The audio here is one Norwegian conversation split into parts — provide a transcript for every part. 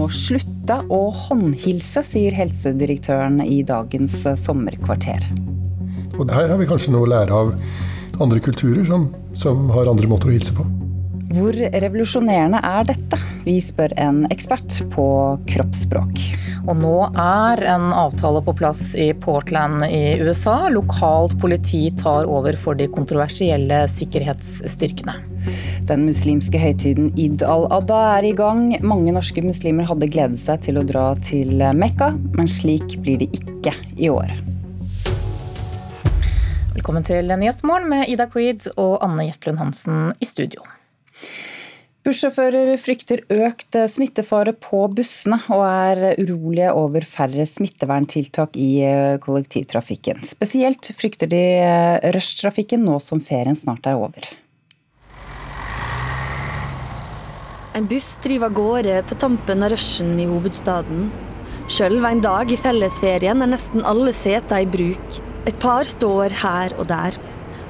må slutte å håndhilse, sier helsedirektøren i dagens sommerkvarter. Og her har vi kanskje noe å lære av andre kulturer som, som har andre måter å hilse på. Hvor revolusjonerende er dette? Vi spør en ekspert på kroppsspråk. Og nå er en avtale på plass i Portland i USA. Lokalt politi tar over for de kontroversielle sikkerhetsstyrkene. Den muslimske høytiden Id al-Adha er i gang. Mange norske muslimer hadde gledet seg til å dra til Mekka, men slik blir det ikke i år. Velkommen til Nyhetsmorgen med Ida Creed og Anne Jetlund Hansen i studio. Bussjåfører frykter økt smittefare på bussene, og er urolige over færre smitteverntiltak i kollektivtrafikken. Spesielt frykter de rushtrafikken nå som ferien snart er over. En buss driver av gårde på tampen av rushen i hovedstaden. Sjøl en dag i fellesferien er nesten alle seter i bruk. Et par står her og der.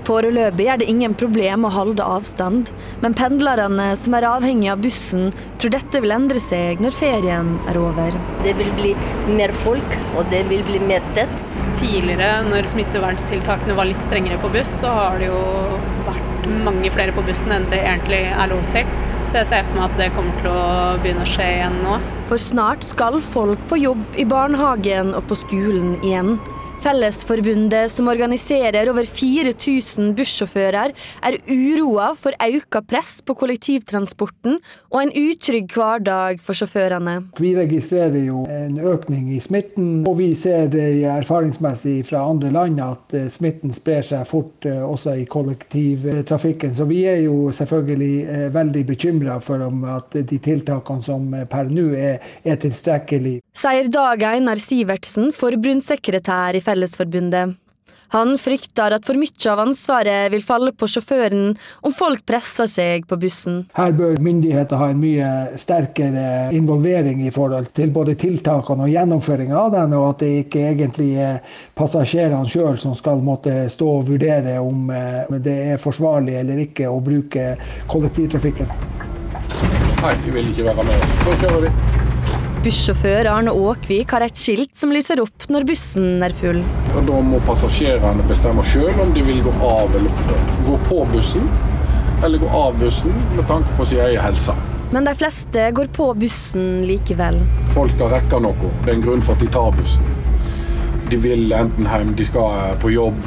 Foreløpig er det ingen problem å holde avstand, men pendlerne som er avhengig av bussen, tror dette vil endre seg når ferien er over. Det vil bli mer folk, og det vil bli mer tett. Tidligere, når smitteverntiltakene var litt strengere på buss, så har det jo vært mange flere på bussen enn det egentlig er lov til. Så jeg ser for meg at det kommer til å begynne å skje igjen nå. For snart skal folk på jobb i barnehagen og på skolen igjen. Fellesforbundet, som organiserer over 4000 bussjåfører, er uroa for økt press på kollektivtransporten og en utrygg hverdag for sjåførene. Vi registrerer jo en økning i smitten, og vi ser erfaringsmessig fra andre land at eh, smitten sprer seg fort eh, også i kollektivtrafikken. Så vi er jo selvfølgelig eh, veldig bekymra for om at de tiltakene som per nå er, er tilstrekkelig. Sier Dag Einar Sivertsen, forbundssekretær i Fellesforbundet. Han frykter at for mye av ansvaret vil falle på sjåføren om folk presser seg på bussen. Her bør myndigheter ha en mye sterkere involvering i forhold til både tiltakene og gjennomføringa av den, og at det ikke egentlig er passasjerene sjøl som skal måtte stå og vurdere om eh, det er forsvarlig eller ikke å bruke kollektivtrafikken. Nei, vi vil ikke være med. oss. Så kjører vi. Bussjåfør Arne Åkvik har et skilt som lyser opp når bussen er full. Og Da må passasjerene bestemme sjøl om de vil gå av eller gå på bussen, eller gå av bussen med tanke på sin egen helse. Men de fleste går på bussen likevel. Folk skal rekke noe. Det er en grunn for at de tar bussen. De vil enten hjem, de skal på jobb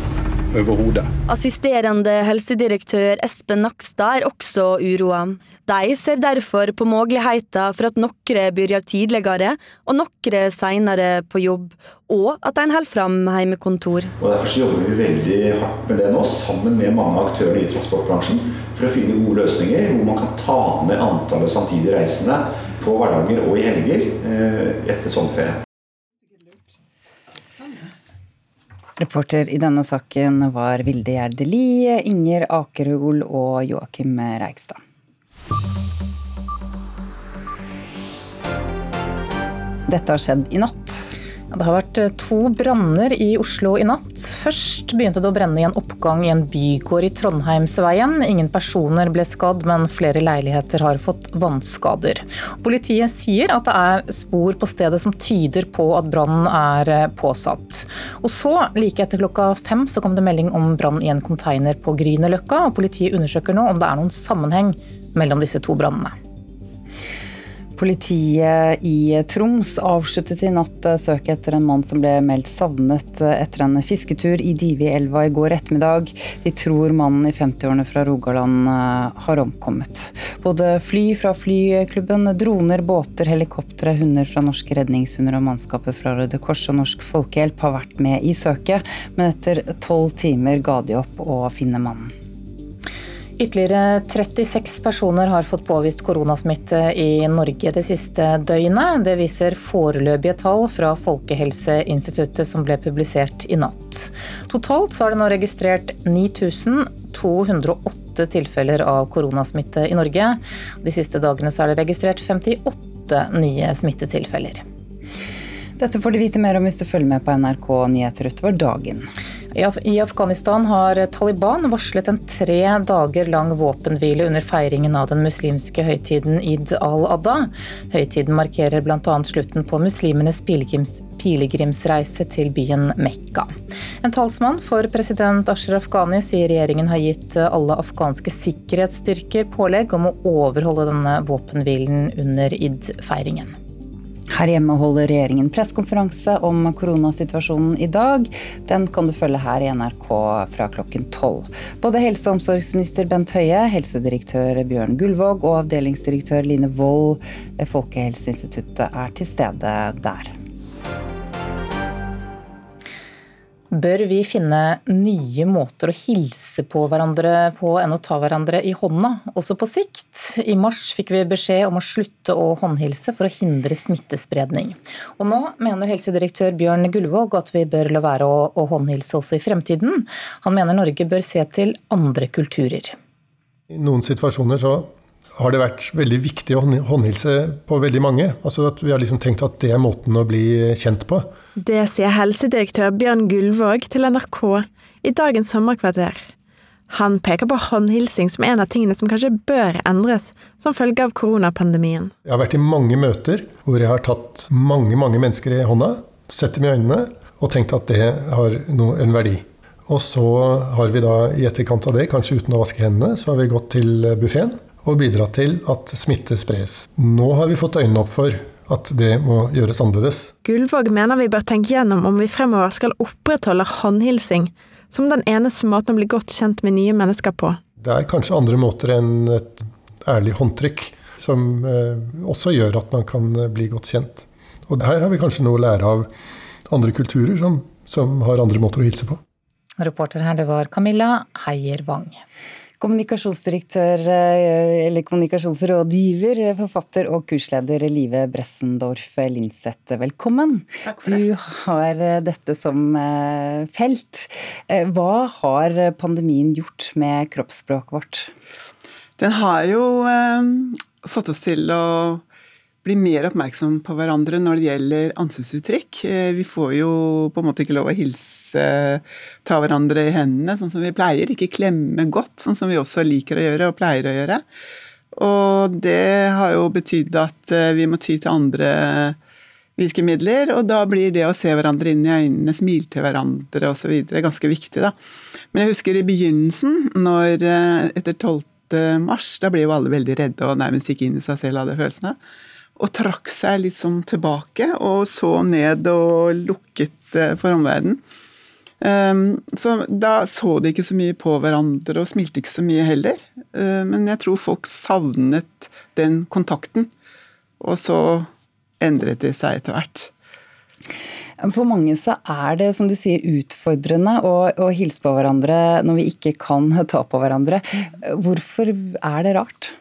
overhodet. Assisterende helsedirektør Espen Nakstad er også uroa. De ser derfor på muligheter for at noen begynner tidligere og noen senere på jobb, og at en holder fram hjemmekontor. Og Derfor så jobber vi veldig hardt med det nå, sammen med mange aktører i transportbransjen, for å finne gode løsninger hvor man kan ta ned antallet samtidig reisende på hverdager og i helger eh, etter sommerferien. Reporter i denne saken var Vilde Gjerde Lie, Inger Akerhol og Joakim Reigstad. Dette har skjedd i natt. Det har vært eh, to branner i Oslo i natt. Først begynte det å brenne i en oppgang i en bygård i Trondheimsveien. Ingen personer ble skadd, men flere leiligheter har fått vannskader. Politiet sier at det er spor på stedet som tyder på at brannen er eh, påsatt. Og så, like etter klokka fem, så kom det melding om brann i en container på Grünerløkka. Politiet undersøker nå om det er noen sammenheng mellom disse to brannene. Politiet i Troms avsluttet i natt søket etter en mann som ble meldt savnet etter en fisketur i Divi-elva i går ettermiddag. De tror mannen i 50-årene fra Rogaland eh, har omkommet. Både fly fra flyklubben, droner, båter, helikoptre, hunder fra norske redningshunder og mannskapet fra Røde Kors og Norsk Folkehjelp har vært med i søket, men etter tolv timer ga de opp å finne mannen. Ytterligere 36 personer har fått påvist koronasmitte i Norge det siste døgnet. Det viser foreløpige tall fra Folkehelseinstituttet som ble publisert i natt. Totalt så er det nå registrert 9208 tilfeller av koronasmitte i Norge. De siste dagene så er det registrert 58 nye smittetilfeller. Dette får du vite mer om hvis du følger med på NRK Nyheter utover dagen. I Afghanistan har Taliban varslet en tre dager lang våpenhvile under feiringen av den muslimske høytiden Id al-Adha. Høytiden markerer bl.a. slutten på muslimenes pilegrimsreise til byen Mekka. En talsmann for president Ashraf Ghani sier regjeringen har gitt alle afghanske sikkerhetsstyrker pålegg om å overholde denne våpenhvilen under id-feiringen. Her hjemme holder regjeringen pressekonferanse om koronasituasjonen i dag. Den kan du følge her i NRK fra klokken tolv. Både helse- og omsorgsminister Bent Høie, helsedirektør Bjørn Gullvåg og avdelingsdirektør Line Wold ved Folkehelseinstituttet er til stede der. Bør vi finne nye måter å hilse på hverandre på enn å ta hverandre i hånda, også på sikt? I mars fikk vi beskjed om å slutte å håndhilse for å hindre smittespredning. Og nå mener helsedirektør Bjørn Gullvåg at vi bør la være å, å håndhilse også i fremtiden. Han mener Norge bør se til andre kulturer. I noen situasjoner så har det vært veldig viktig å håndhilse på veldig mange. Altså at Vi har liksom tenkt at det er måten å bli kjent på. Det sier helsedirektør Bjørn Gullvåg til NRK i dagens sommerkvarter. Han peker på håndhilsing som en av tingene som kanskje bør endres som følge av koronapandemien. Jeg har vært i mange møter hvor jeg har tatt mange mange mennesker i hånda, sett dem i øynene og tenkt at det har en verdi. Og så har vi da i etterkant av det, kanskje uten å vaske hendene, så har vi gått til buffeen og bidratt til at smitte spres. Nå har vi fått øynene opp for at det må gjøres annerledes. Gullvåg mener vi bør tenke gjennom om vi fremover skal opprettholde håndhilsing som den eneste måten å bli godt kjent med nye mennesker på. Det er kanskje andre måter enn et ærlig håndtrykk som eh, også gjør at man kan eh, bli godt kjent. Og her har vi kanskje noe å lære av andre kulturer som, som har andre måter å hilse på. Reporter her, det var Camilla Heier Wang. Kommunikasjonsdirektør, eh, eller kommunikasjonsrådgiver, forfatter og kursleder Live Bressendorf Linseth, velkommen. Takk for det. Du har eh, dette som eh, felt. Hva har pandemien gjort med kroppsspråket vårt? Den har jo fått oss til å bli mer oppmerksom på hverandre når det gjelder ansiktsuttrykk. Vi får jo på en måte ikke lov å hilse ta hverandre i hendene sånn som vi pleier. Ikke klemme godt, sånn som vi også liker å gjøre og pleier å gjøre. Og det har jo betydd at eh, vi må ty til andre virkemidler, og da blir det å se hverandre inn i øynene, smile til hverandre osv. ganske viktig, da. Men jeg husker i begynnelsen, når eh, etter 12. mars, da ble jo alle veldig redde og nærmest gikk inn i seg selv, hadde følelsene. Og trakk seg litt sånn tilbake og så ned og lukket eh, for omverdenen. Um, så da så de ikke så mye på hverandre og smilte ikke så mye heller. Uh, men jeg tror folk savnet den kontakten. Og så endret de seg etter hvert. For mange så er det, som du sier, utfordrende å, å, hilse på hverandre når vi ikke kan ta på hverandre. Hvorfor er det rart?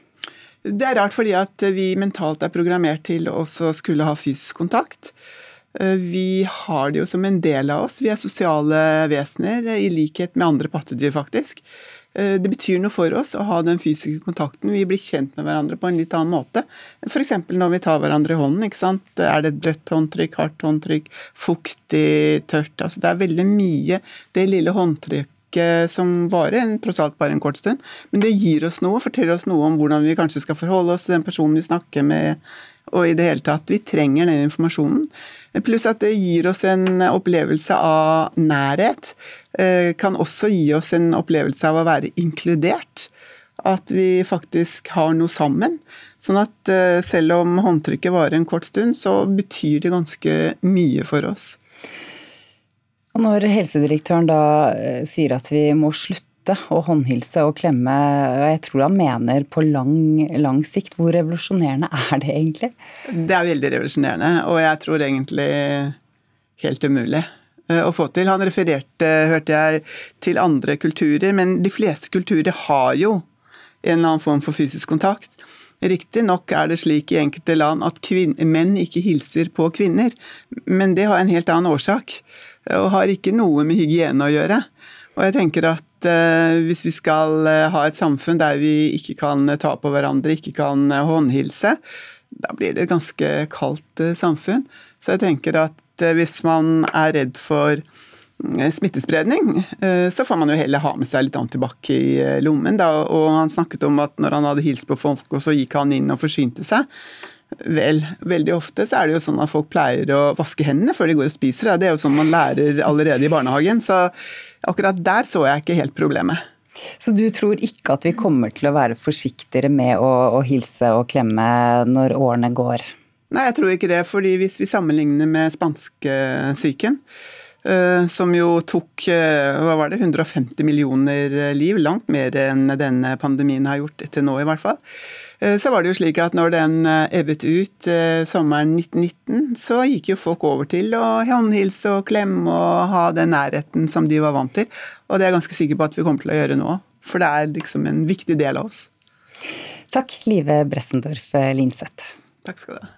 Det er rart fordi at vi mentalt er programmert til å skulle ha fysisk kontakt. Eh, vi har det jo som en del av oss. Vi er sosiale vesener, i likhet med andre pattedyr, faktisk. Eh, det betyr noe for oss å ha den fysiske kontakten. Vi blir kjent med hverandre på en litt annen måte. F.eks. når vi tar hverandre i hånden. ikke sant? Er det et bløtt håndtrykk, hardt håndtrykk, fuktig, tørt? Altså Det er veldig mye det lille håndtrykket som varer en, bare en kort stund. Men det gir oss noe, forteller oss noe om hvordan vi kanskje skal forholde oss til den personen vi snakker med, og i det hele tatt. Vi trenger den informasjonen. Pluss at det gir oss en opplevelse av nærhet. Eh, kan også gi oss en opplevelse av å være inkludert. At vi faktisk har noe sammen. Sånn at eh, selv om håndtrykket varer en kort stund, så betyr det ganske mye for oss. Når helsedirektøren da eh, sier at vi må slutte å håndhilse og klemme, jeg tror han mener på lang, lang sikt. Hvor revolusjonerende er det egentlig? Det er veldig revolusjonerende, og jeg tror egentlig helt umulig eh, å få til. Han refererte, hørte jeg, til andre kulturer, men de fleste kulturer har jo en eller annen form for fysisk kontakt. Riktignok er det slik i enkelte land at menn ikke hilser på kvinner, men det har en helt annen årsak, og har ikke noe med hygiene å gjøre. Og jeg tenker at eh, hvis vi skal eh, ha et samfunn der vi ikke kan eh, ta på hverandre, ikke kan eh, håndhilse, da blir det et ganske kaldt eh, samfunn. Så jeg tenker at eh, hvis man er redd for smittespredning, så får man jo heller ha med seg litt antibac i lommen. Da. Og han snakket om at når han hadde hilst på folk, og så gikk han inn og forsynte seg. Vel, veldig ofte så er det jo sånn at folk pleier å vaske hendene før de går og spiser. Det er jo sånn man lærer allerede i barnehagen. Så akkurat der så jeg ikke helt problemet. Så du tror ikke at vi kommer til å være forsiktigere med å, å hilse og klemme når årene går? Nei, jeg tror ikke det. fordi hvis vi sammenligner med spanskesyken, eh, som jo tok eh, hva var det, 150 millioner liv, langt mer enn denne pandemien har gjort til nå i hvert fall. Eh, så var det jo slik at når den eh, ebbet ut eh, sommeren 1919, så gikk jo folk over til å håndhilse og klemme og ha den nærheten som de var vant til. Og det er jeg ganske sikker på at vi kommer til å gjøre nå. For det er liksom en viktig del av oss. Takk, Live Bressendorf Linseth. Takk skal du ha.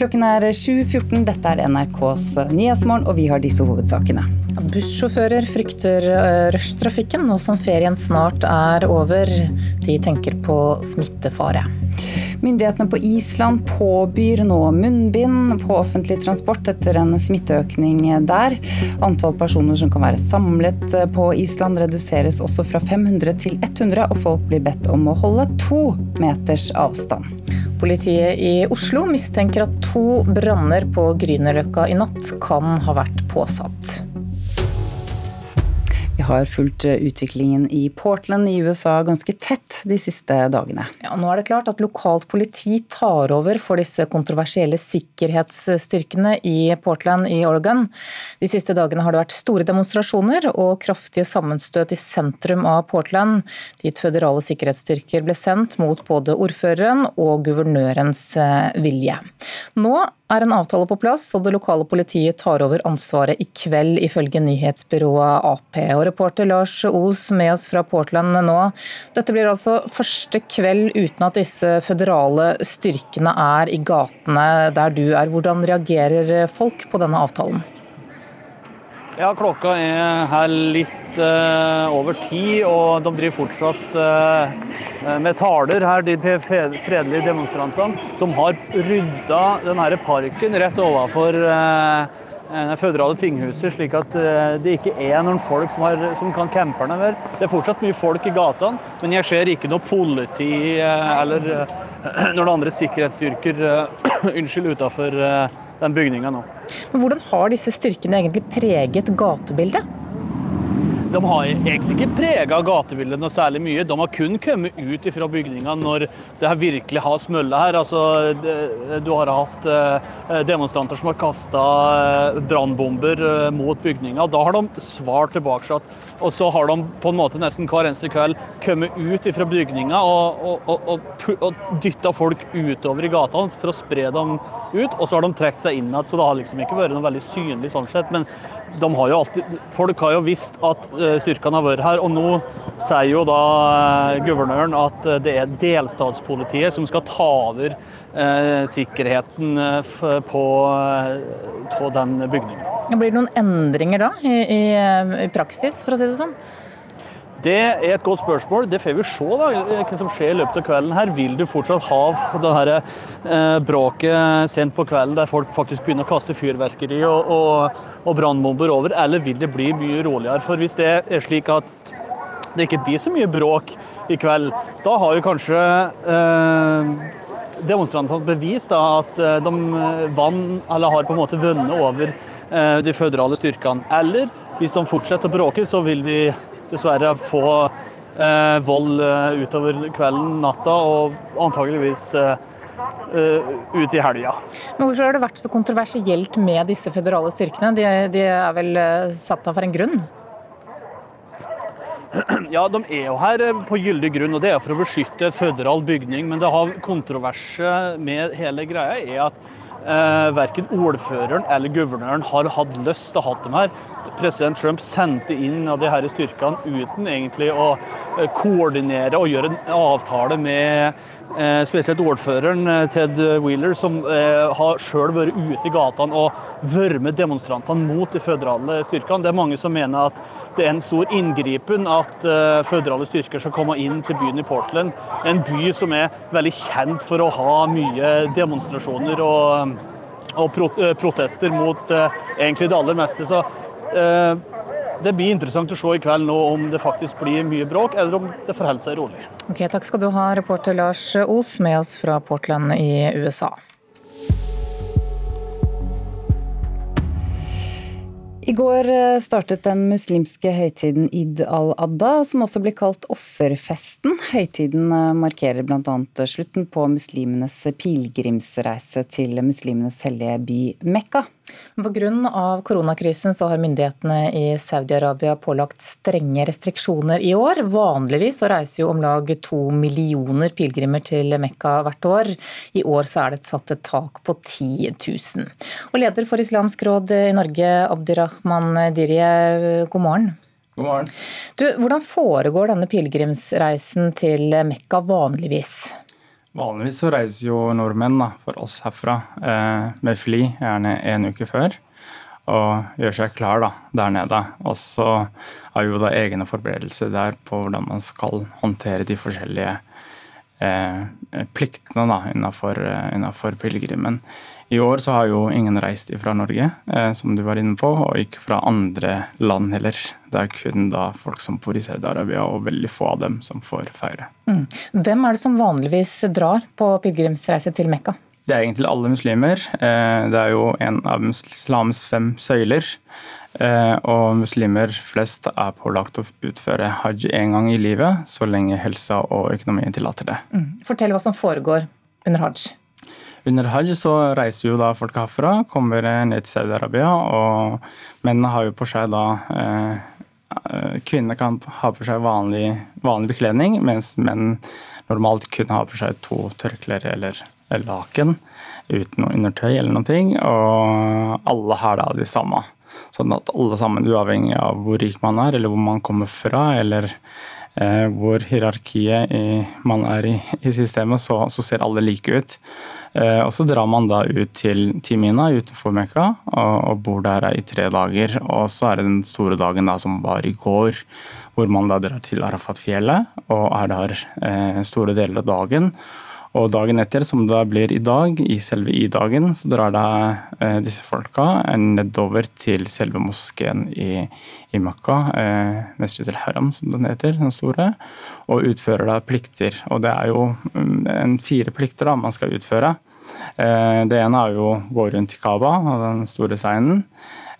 Klokken er 7.14. Dette er NRKs Nyhetsmorgen, og vi har disse hovedsakene. Bussjåfører frykter eh, rushtrafikken nå som ferien snart er over. De tenker på smittefare. Myndighetene på Island påbyr nå munnbind på offentlig transport etter en smitteøkning der. Antall personer som kan være samlet på Island reduseres også fra 500 til 100, og folk blir bedt om å holde to meters avstand. Politiet i Oslo mistenker at to branner på Grünerløkka i natt kan ha vært påsatt. Har fulgt eh, utviklingen i Portland i USA ganske tett de siste dagene. Ja, nå er det klart at lokalt politi tar over for disse kontroversielle sikkerhetsstyrkene i Portland i Oregon. De siste dagene har det vært store demonstrasjoner og kraftige sammenstøt i sentrum av Portland, dit føderale sikkerhetsstyrker ble sendt mot både ordføreren og guvernørens eh, vilje. Nå er en avtale på plass, og det lokale politiet tar over ansvaret i kveld, ifølge nyhetsbyrået Ap. Og reporter Lars Os med oss fra Portland nå. Dette blir altså første kveld uten at disse føderale styrkene er i gatene der du er. Hvordan reagerer folk på denne avtalen? Ja, Klokka er her litt uh, over ti, og de driver fortsatt uh, med taler her, de fredelige demonstrantene. De har rydda denne parken rett overfor uh, det føderale tinghuset, slik at det ikke er noen folk som, har, som kan campe der mer. Det er fortsatt mye folk i gatene, men jeg ser ikke noe politi eller noen andre sikkerhetsstyrker unnskyld, utafor den bygninga nå. Men Hvordan har disse styrkene egentlig preget gatebildet? De har egentlig ikke prega gatebildet noe særlig mye. De har kun kommet ut fra bygninga når det virkelig har smølla her. Altså, du har hatt eh, demonstranter som har kasta eh, brannbomber eh, mot bygninga. Da har de svart tilbake. Og så har de på en måte nesten hver eneste kveld kommet ut fra bygninga og, og, og, og dytta folk utover i gatene for å spre dem ut. Og så har de trukket seg inn igjen, så det har liksom ikke vært noe veldig synlig sånn sett. Men de har jo alltid, folk har jo visst at eh, styrkene har vært her, og nå sier jo da eh, guvernøren at eh, det er delstatspolitiet som skal ta over sikkerheten på, på den bygningen. Blir det noen endringer da i, i, i praksis, for å si det sånn? Det er et godt spørsmål. Det får vi se da, hva som skjer i løpet av kvelden. her. Vil du fortsatt ha det her eh, bråket sent på kvelden der folk faktisk begynner å kaste fyrverkeri og, og, og brannbomber over, eller vil det bli mye roligere? For Hvis det er slik at det ikke blir så mye bråk i kveld, da har jo kanskje eh, demonstrantene bevist da, at eh, de vann, eller har på en måte vunnet over eh, de føderale styrkene. Eller hvis de fortsetter å bråke, så vil de dessverre få eh, vold eh, utover kvelden, natta og antageligvis eh, eh, ut i helga. Men Hvorfor har det vært så kontroversielt med disse føderale styrkene? De, de er vel eh, satt av for en grunn? Ja, de er jo her på gyldig grunn, og det er for å beskytte føderal bygning. Men det har kontroverset med hele greia er at eh, verken ordføreren eller guvernøren har hatt lyst til å ha dem her president Trump sendte inn av de her styrkene uten egentlig å eh, koordinere og gjøre en avtale med eh, spesielt ordføreren eh, Ted Wheeler, som har sjøl vært ute i gatene og vært med demonstrantene mot de føderale styrkene. Det er mange som mener at det er en stor inngripen at føderale styrker skal komme inn til byen i Portland. En by som er veldig kjent for å ha mye demonstrasjoner og og protester mot egentlig det aller meste. Så det blir interessant å se i kveld nå om det faktisk blir mye bråk, eller om det forholder seg rolig. Ok, Takk skal du ha, reporter Lars Os med oss fra Portland i USA. I går eh, startet den muslimske høytiden Id al-Adda, som også blir kalt offerfesten. Høytiden eh, markerer bl.a. slutten på muslimenes pilegrimsreise til muslimenes hellige by Mekka. Pga. koronakrisen så har myndighetene i Saudi-Arabia pålagt strenge restriksjoner i år. Vanligvis så reiser jo om lag to millioner pilegrimer til Mekka hvert år. I år så er det satt et tak på 10 000. Og leder for Islamsk råd i Norge, Abdirahman Dirje, god morgen. God morgen. Du, hvordan foregår denne pilegrimsreisen til Mekka vanligvis? Vanligvis så reiser jo nordmenn da, for oss herfra eh, med fly gjerne en uke før. Og gjør seg klar da, der nede. Og så har jo da egne forberedelser der på hvordan man skal håndtere de forskjellige eh, pliktene da, innenfor, eh, innenfor pilegrimen. I år så har jo ingen reist fra Norge, eh, som du var inne på, og ikke fra andre land heller. Det er kun da folk som bor i Saudi-Arabia, og veldig få av dem som får feire. Mm. Hvem er det som vanligvis drar på pilegrimsreise til Mekka? Det er egentlig alle muslimer. Eh, det er jo en av islams fem søyler. Eh, og muslimer flest er pålagt å utføre hajj én gang i livet, så lenge helsa og økonomien tillater det. Mm. Fortell hva som foregår under hajj. Under hajj så reiser jo da folk herfra, kommer ned til Saudi-Arabia, og mennene har jo på seg da eh, Kvinner kan ha på seg vanlig, vanlig bekledning, mens menn normalt kun har på seg to tørklær eller, laken uten noe undertøy eller noe. Og alle har da de samme. Sånn at alle sammen, uavhengig av hvor rik man er, eller hvor man kommer fra, eller eh, hvor hierarkiet i, man er i, i systemet, så, så, ser alle like ut. Eh, og Så drar man da ut til Timina utenfor Mekka og, og, bor der i tre dager. Og så er det den store dagen da som var i går, hvor man da drar til Arafat-fjellet og er der eh, store deler av dagen. Og dagen etter, som det blir i dag, i selve i-dagen, så drar da eh, disse folka nedover til selve moskeen i, i Makka, eh, Mesjid al-Haram, som den heter, den store, og utfører da plikter. Og det er jo mm, en fire plikter da man skal utføre. Eh, det ene er jo å gå rundt i Kaaba, den store seinen.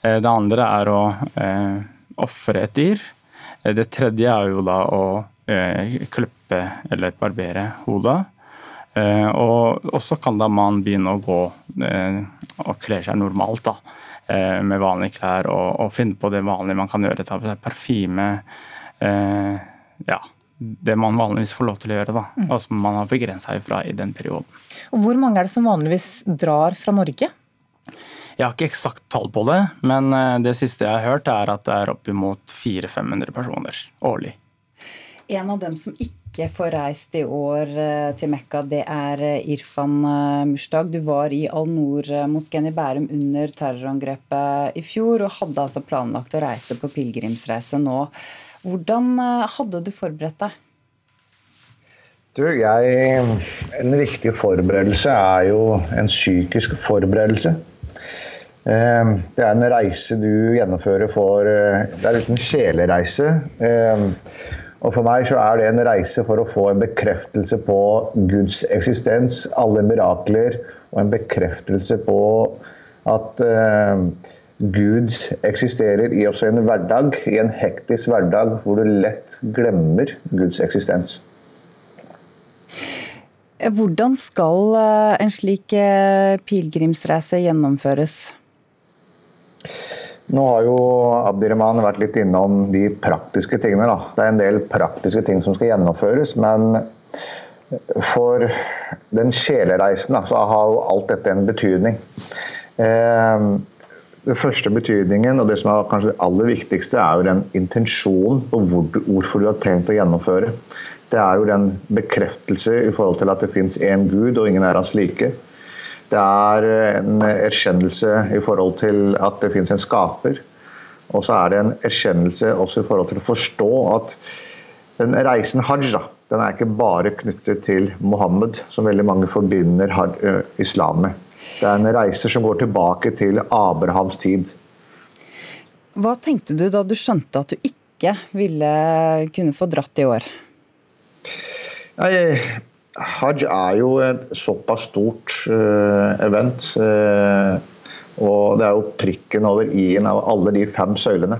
Det andre er å eh, ofre et dyr. Det tredje er jo da å klippe eller barbere hodet. Eh, og så kan da man begynne å gå eh, og kle seg normalt, da. Eh, med vanlige klær og, og, finne på det vanlige man kan gjøre. Ta på seg parfyme. Ja, det man vanligvis får lov til å gjøre. da, mm. Og som man har begrensa ifra i den perioden. Og Hvor mange er det som vanligvis drar fra Norge? Jeg har ikke eksakt tall på det, men det siste jeg har hørt er at det er oppimot 400-500 personer årlig. En av dem som ikke ikke får reist i år eh, til Mekka, det er eh, Irfan eh, Mushtag. Du var i Al-Noor-moskeen i Bærum under terrorangrepet i fjor, og hadde altså planlagt å reise på pilegrimsreise nå. Hvordan hadde du forberedt deg? Du, jeg, En viktig forberedelse er jo en psykisk forberedelse. Det er en reise du gjennomfører for Det er en sjelereise. Og For meg så er det en reise for å få en bekreftelse på Guds eksistens, alle mirakler, og en bekreftelse på at eh, Gud eksisterer i også en hverdag, i en hektisk hverdag hvor du lett glemmer Guds eksistens. Hvordan skal eh, en slik eh, pilegrimsreise gjennomføres? Nå har jo Abdirahman vært litt innom de praktiske tingene. Da. Det er en del praktiske ting som skal gjennomføres, men for den sjelereisen så har jo alt dette en betydning. Eh, den første betydningen, og det som er kanskje det aller viktigste, er jo den intensjonen på hvorfor du har tenkt å gjennomføre. Det er jo den bekreftelse i forhold til at det fins én Gud, og ingen er hans like. Det er en erkjennelse i forhold til at det finnes en skaper. Og så er det en erkjennelse også i forhold til å forstå at den reisen hajj den er ikke bare knyttet til Mohammed, som veldig mange forbinder islam med. Det er en reise som går tilbake til Abrahams tid. Hva tenkte du da du skjønte at du ikke ville kunne få dratt i år? Hajj er jo et såpass stort uh, event. Uh, og det er jo prikken over i-en av alle de fem søylene.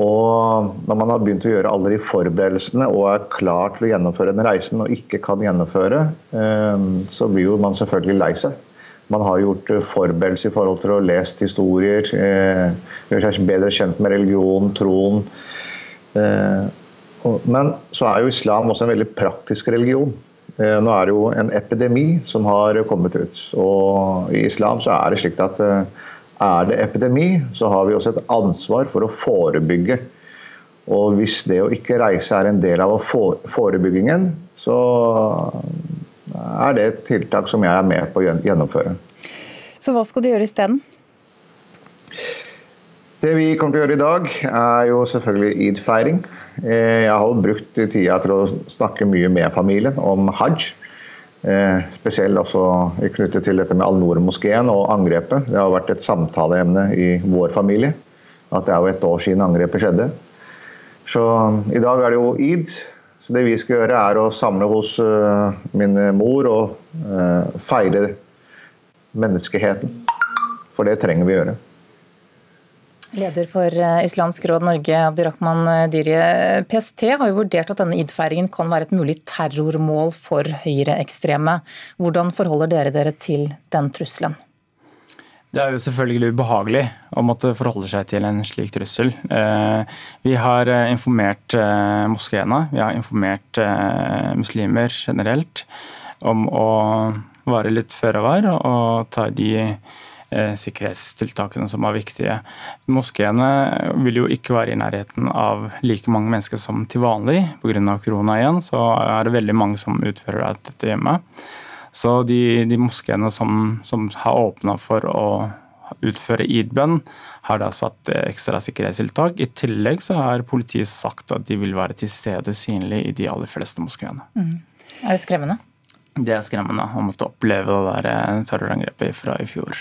Og når man har begynt å gjøre alle de forberedelsene og er klar til å gjennomføre den reisen og ikke kan gjennomføre, uh, så blir jo man selvfølgelig lei seg. Man har gjort forberedelser i forhold til å lese historier, gjøre seg bedre kjent med religion, troen. Men så er jo islam også en veldig praktisk religion. Eh, nå er det jo en epidemi som har kommet ut. Og i islam så er det slik at eh, er det epidemi, så har vi også et ansvar for å forebygge. Og hvis det å ikke reise er en del av forebyggingen, så er det et tiltak som jeg er med på å gjennomføre. Så hva skal du gjøre isteden? Det vi kommer til å gjøre i dag, er jo selvfølgelig id-feiring. Eh, jeg har brukt tida til å snakke mye med familien om hajj. Eh, spesielt også knyttet til dette med Al-Noor-moskeen og angrepet. Det har vært et samtaleemne i vår familie. At det er jo et år siden angrepet skjedde. Så i dag er det jo id. Så det vi skal gjøre, er å samle hos eh, min mor og feire menneskeheten. For det trenger vi gjøre. Leder for eh, Islamsk råd Norge, Abdirahman eh, Dirje. PST har jo vurdert at denne id-feiringen kan være et mulig terrormål for høyreekstreme. Hvordan forholder dere dere til den trusselen? Det er jo selvfølgelig ubehagelig å måtte forholde seg til en slik trussel. Eh, vi har informert moskeene, vi har informert muslimer generelt om å være litt føre var og ta de Eh, sikkerhetstiltakene som er viktige. Moskeene vil jo ikke være i nærheten av like mange mennesker som til vanlig. Pga. korona igjen, så er det veldig mange som utfører dette hjemme. Så de, de moskeene som, som har åpna for å utføre id-bønn, har da satt ekstra sikkerhetstiltak. I tillegg så har politiet sagt at de vil være til stede synlig i de aller fleste moskeene. Mm. Er det skremmende? Det er skremmende å måtte oppleve det der terrorangrepet fra i fjor.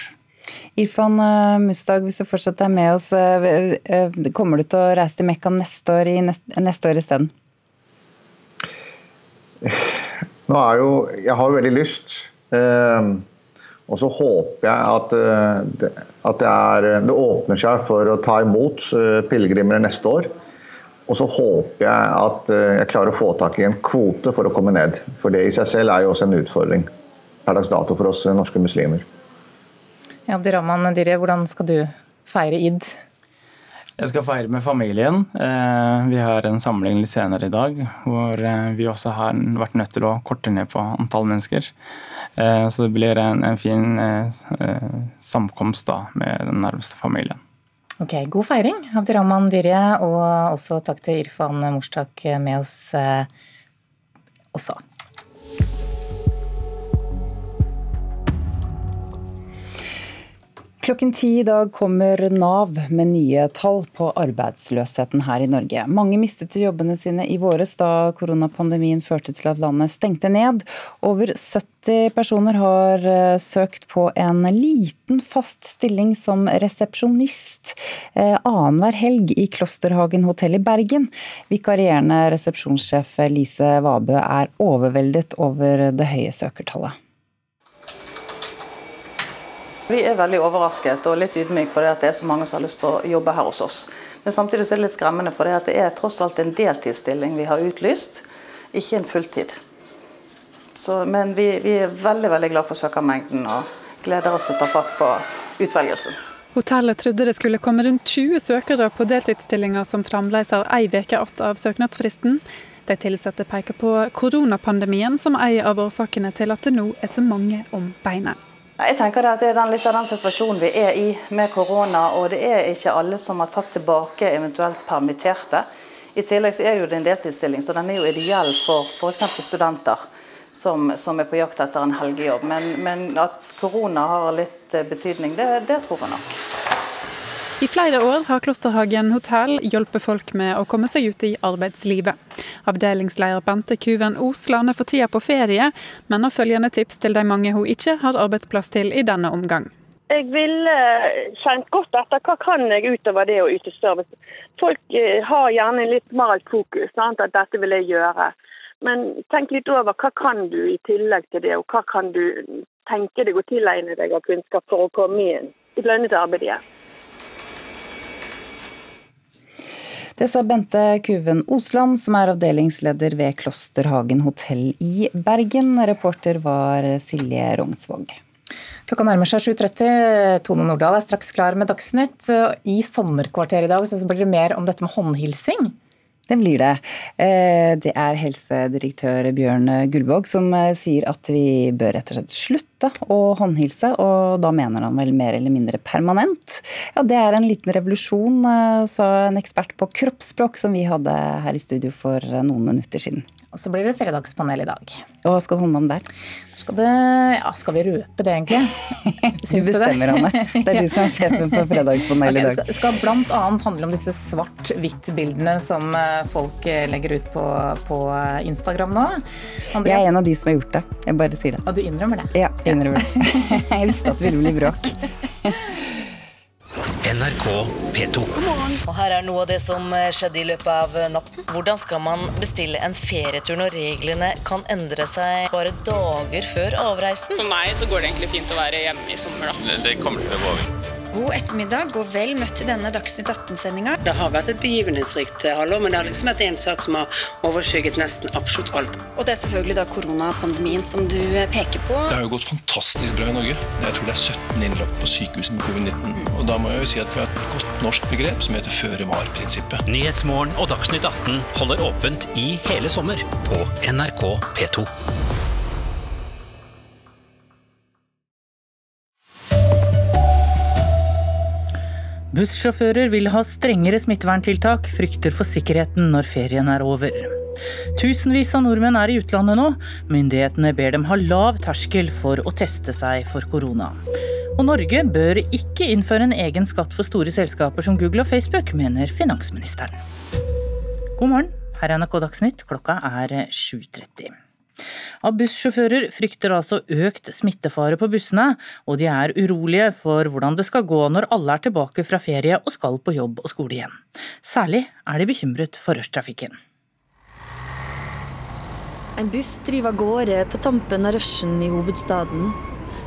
Irfan eh, Mustag, hvis du fortsatt er med oss, eh, eh, kommer du til å reise til Mekka neste år, i neste, år isteden? Nå er jo Jeg har jo veldig lyst. og så håper jeg at, at det, er, det, åpner seg for å ta imot pilegrimer neste år. Og så håper jeg at jeg klarer å få tak i en kvote for å komme ned. For det i seg selv er jo også en utfordring per dags dato for oss norske muslimer. Ja, Abdirahman Diri, hvordan skal du feire id? Jeg skal feire med familien. Eh, vi har en samling litt senere i dag hvor eh, vi også har vært nødt til å korte ned på antall mennesker. Eh, så det blir en, en fin samkomst da med den nærmeste familien. Ok, God feiring, Abdirahman Dirje, og også takk til Irfan Morstak med oss også. Klokken ti i dag kommer Nav med nye tall på arbeidsløsheten her i Norge. Mange mistet jobbene sine i våres da koronapandemien førte til at landet stengte ned. Over 70 personer har eh, søkt på en liten fast stilling som resepsjonist eh, annenhver helg i Klosterhagen hotell i Bergen. Vikarierende resepsjonssjef Lise Vabø er overveldet over det høye søkertallet. Vi er veldig overrasket og litt ydmyke for at det er så mange som har lyst til å jobbe her hos oss. Men samtidig er det litt skremmende, for det er tross alt en deltidsstilling vi har utlyst, ikke en fulltid. Så, men vi, vi, er veldig veldig glad for søkermengden og gleder oss til å ta fatt på utvelgelsen. Hotellet trodde det skulle komme rundt 20 søkere på deltidsstillinger som fremdeles har ei uke igjen av søknadsfristen. De ansatte peker på koronapandemien som en av årsakene til at det nå er så mange om beinet. Jeg tenker at Det er den, litt av den situasjonen vi er i med korona, og det er ikke alle som har tatt tilbake eventuelt permitterte. I tillegg så er det jo en deltidsstilling, så den er jo ideell for f.eks. studenter som, som, er på jakt etter en helgejobb. Men, men at korona har litt eh, betydning, det, det tror jeg nok. I flere år har Klosterhagen hotell hjulpet folk med å komme seg ut i arbeidslivet. Avdelingsleder Bente Kuven Osland er for tida på ferie, men har følgende tips til de mange hun ikke har arbeidsplass til i denne omgang. Jeg ville kjent godt etter hva kan jeg utover det å yte service. Folk eh, har gjerne litt malt fokus, sant? at dette vil jeg gjøre. Men tenk litt over hva kan du i tillegg til det, og hva kan du tenke deg å tilegne deg av kunnskap for å komme inn i lønnet arbeid igjen. Det sa Bente Kuven Osland, som er avdelingsleder ved Klosterhagen hotell i Bergen. Reporter var Silje Rognsvåg. Klokka nærmer seg 7.30. Tone Nordahl er straks klar med Dagsnytt. I sommerkvarteret i dag så blir det mer om dette med håndhilsing. Det blir det. Eh, det er helsedirektør Bjørn Gullvåg som eh, sier at vi bør rett og slett slutte å håndhilse, og da mener han vel mer eller mindre permanent. Ja, det er en liten revolusjon, eh, sa en ekspert på kroppsspråk som vi hadde her i studio for noen minutter siden. Og så blir det fredagspanel i dag. Og hva skal det handle om der? Skal, det, ja, skal vi røpe det, egentlig? du bestemmer, Anne. Det er du som er sjefen for fredagspanel i dag. Det skal, skal bl.a. handle om disse svart-hvitt-bildene som eh, folk eh, legger ut på, på Instagram nå. Andreas? Jeg er en av de som har gjort det. Jeg bare sier det. Og du innrømmer det? Ja, jeg innrømmer det. Jeg visste at det ville bli bråk. NRK P2. Og her er noe av det som skjedde i løpet av natten. Hvordan skal man bestille en ferietur når reglene kan endre seg bare dager før avreisen? For meg så går det egentlig fint å være hjemme i sommer, da. Det kommer til å gå over. God ettermiddag og vel møtt til denne Dagsnytt 18-sendinga. Det har vært et begivenhetsrikt halvår, men det har liksom vært en sak som har overskygget nesten absolutt alt. Og det er selvfølgelig da koronapandemien som du peker på. Det har jo gått fantastisk bra i Norge. Jeg tror det er 17 innlagt på sykehuset med covid-19. Og da må jeg jo si at vi har et godt norsk begrep som heter føre var-prinsippet. Nyhetsmorgen og Dagsnytt 18 holder åpent i hele sommer på NRK P2. Bussjåfører vil ha strengere smitteverntiltak, frykter for sikkerheten når ferien er over. Tusenvis av nordmenn er i utlandet nå. Myndighetene ber dem ha lav terskel for å teste seg for korona. Og Norge bør ikke innføre en egen skatt for store selskaper som Google og Facebook, mener finansministeren. God morgen, her er NRK Dagsnytt, klokka er 7.30. Av bussjåfører frykter altså økt smittefare på bussene, og de er urolige for hvordan det skal gå når alle er tilbake fra ferie og skal på jobb og skole igjen. Særlig er de bekymret for rushtrafikken. En buss driver av gårde på tampen av rushen i hovedstaden.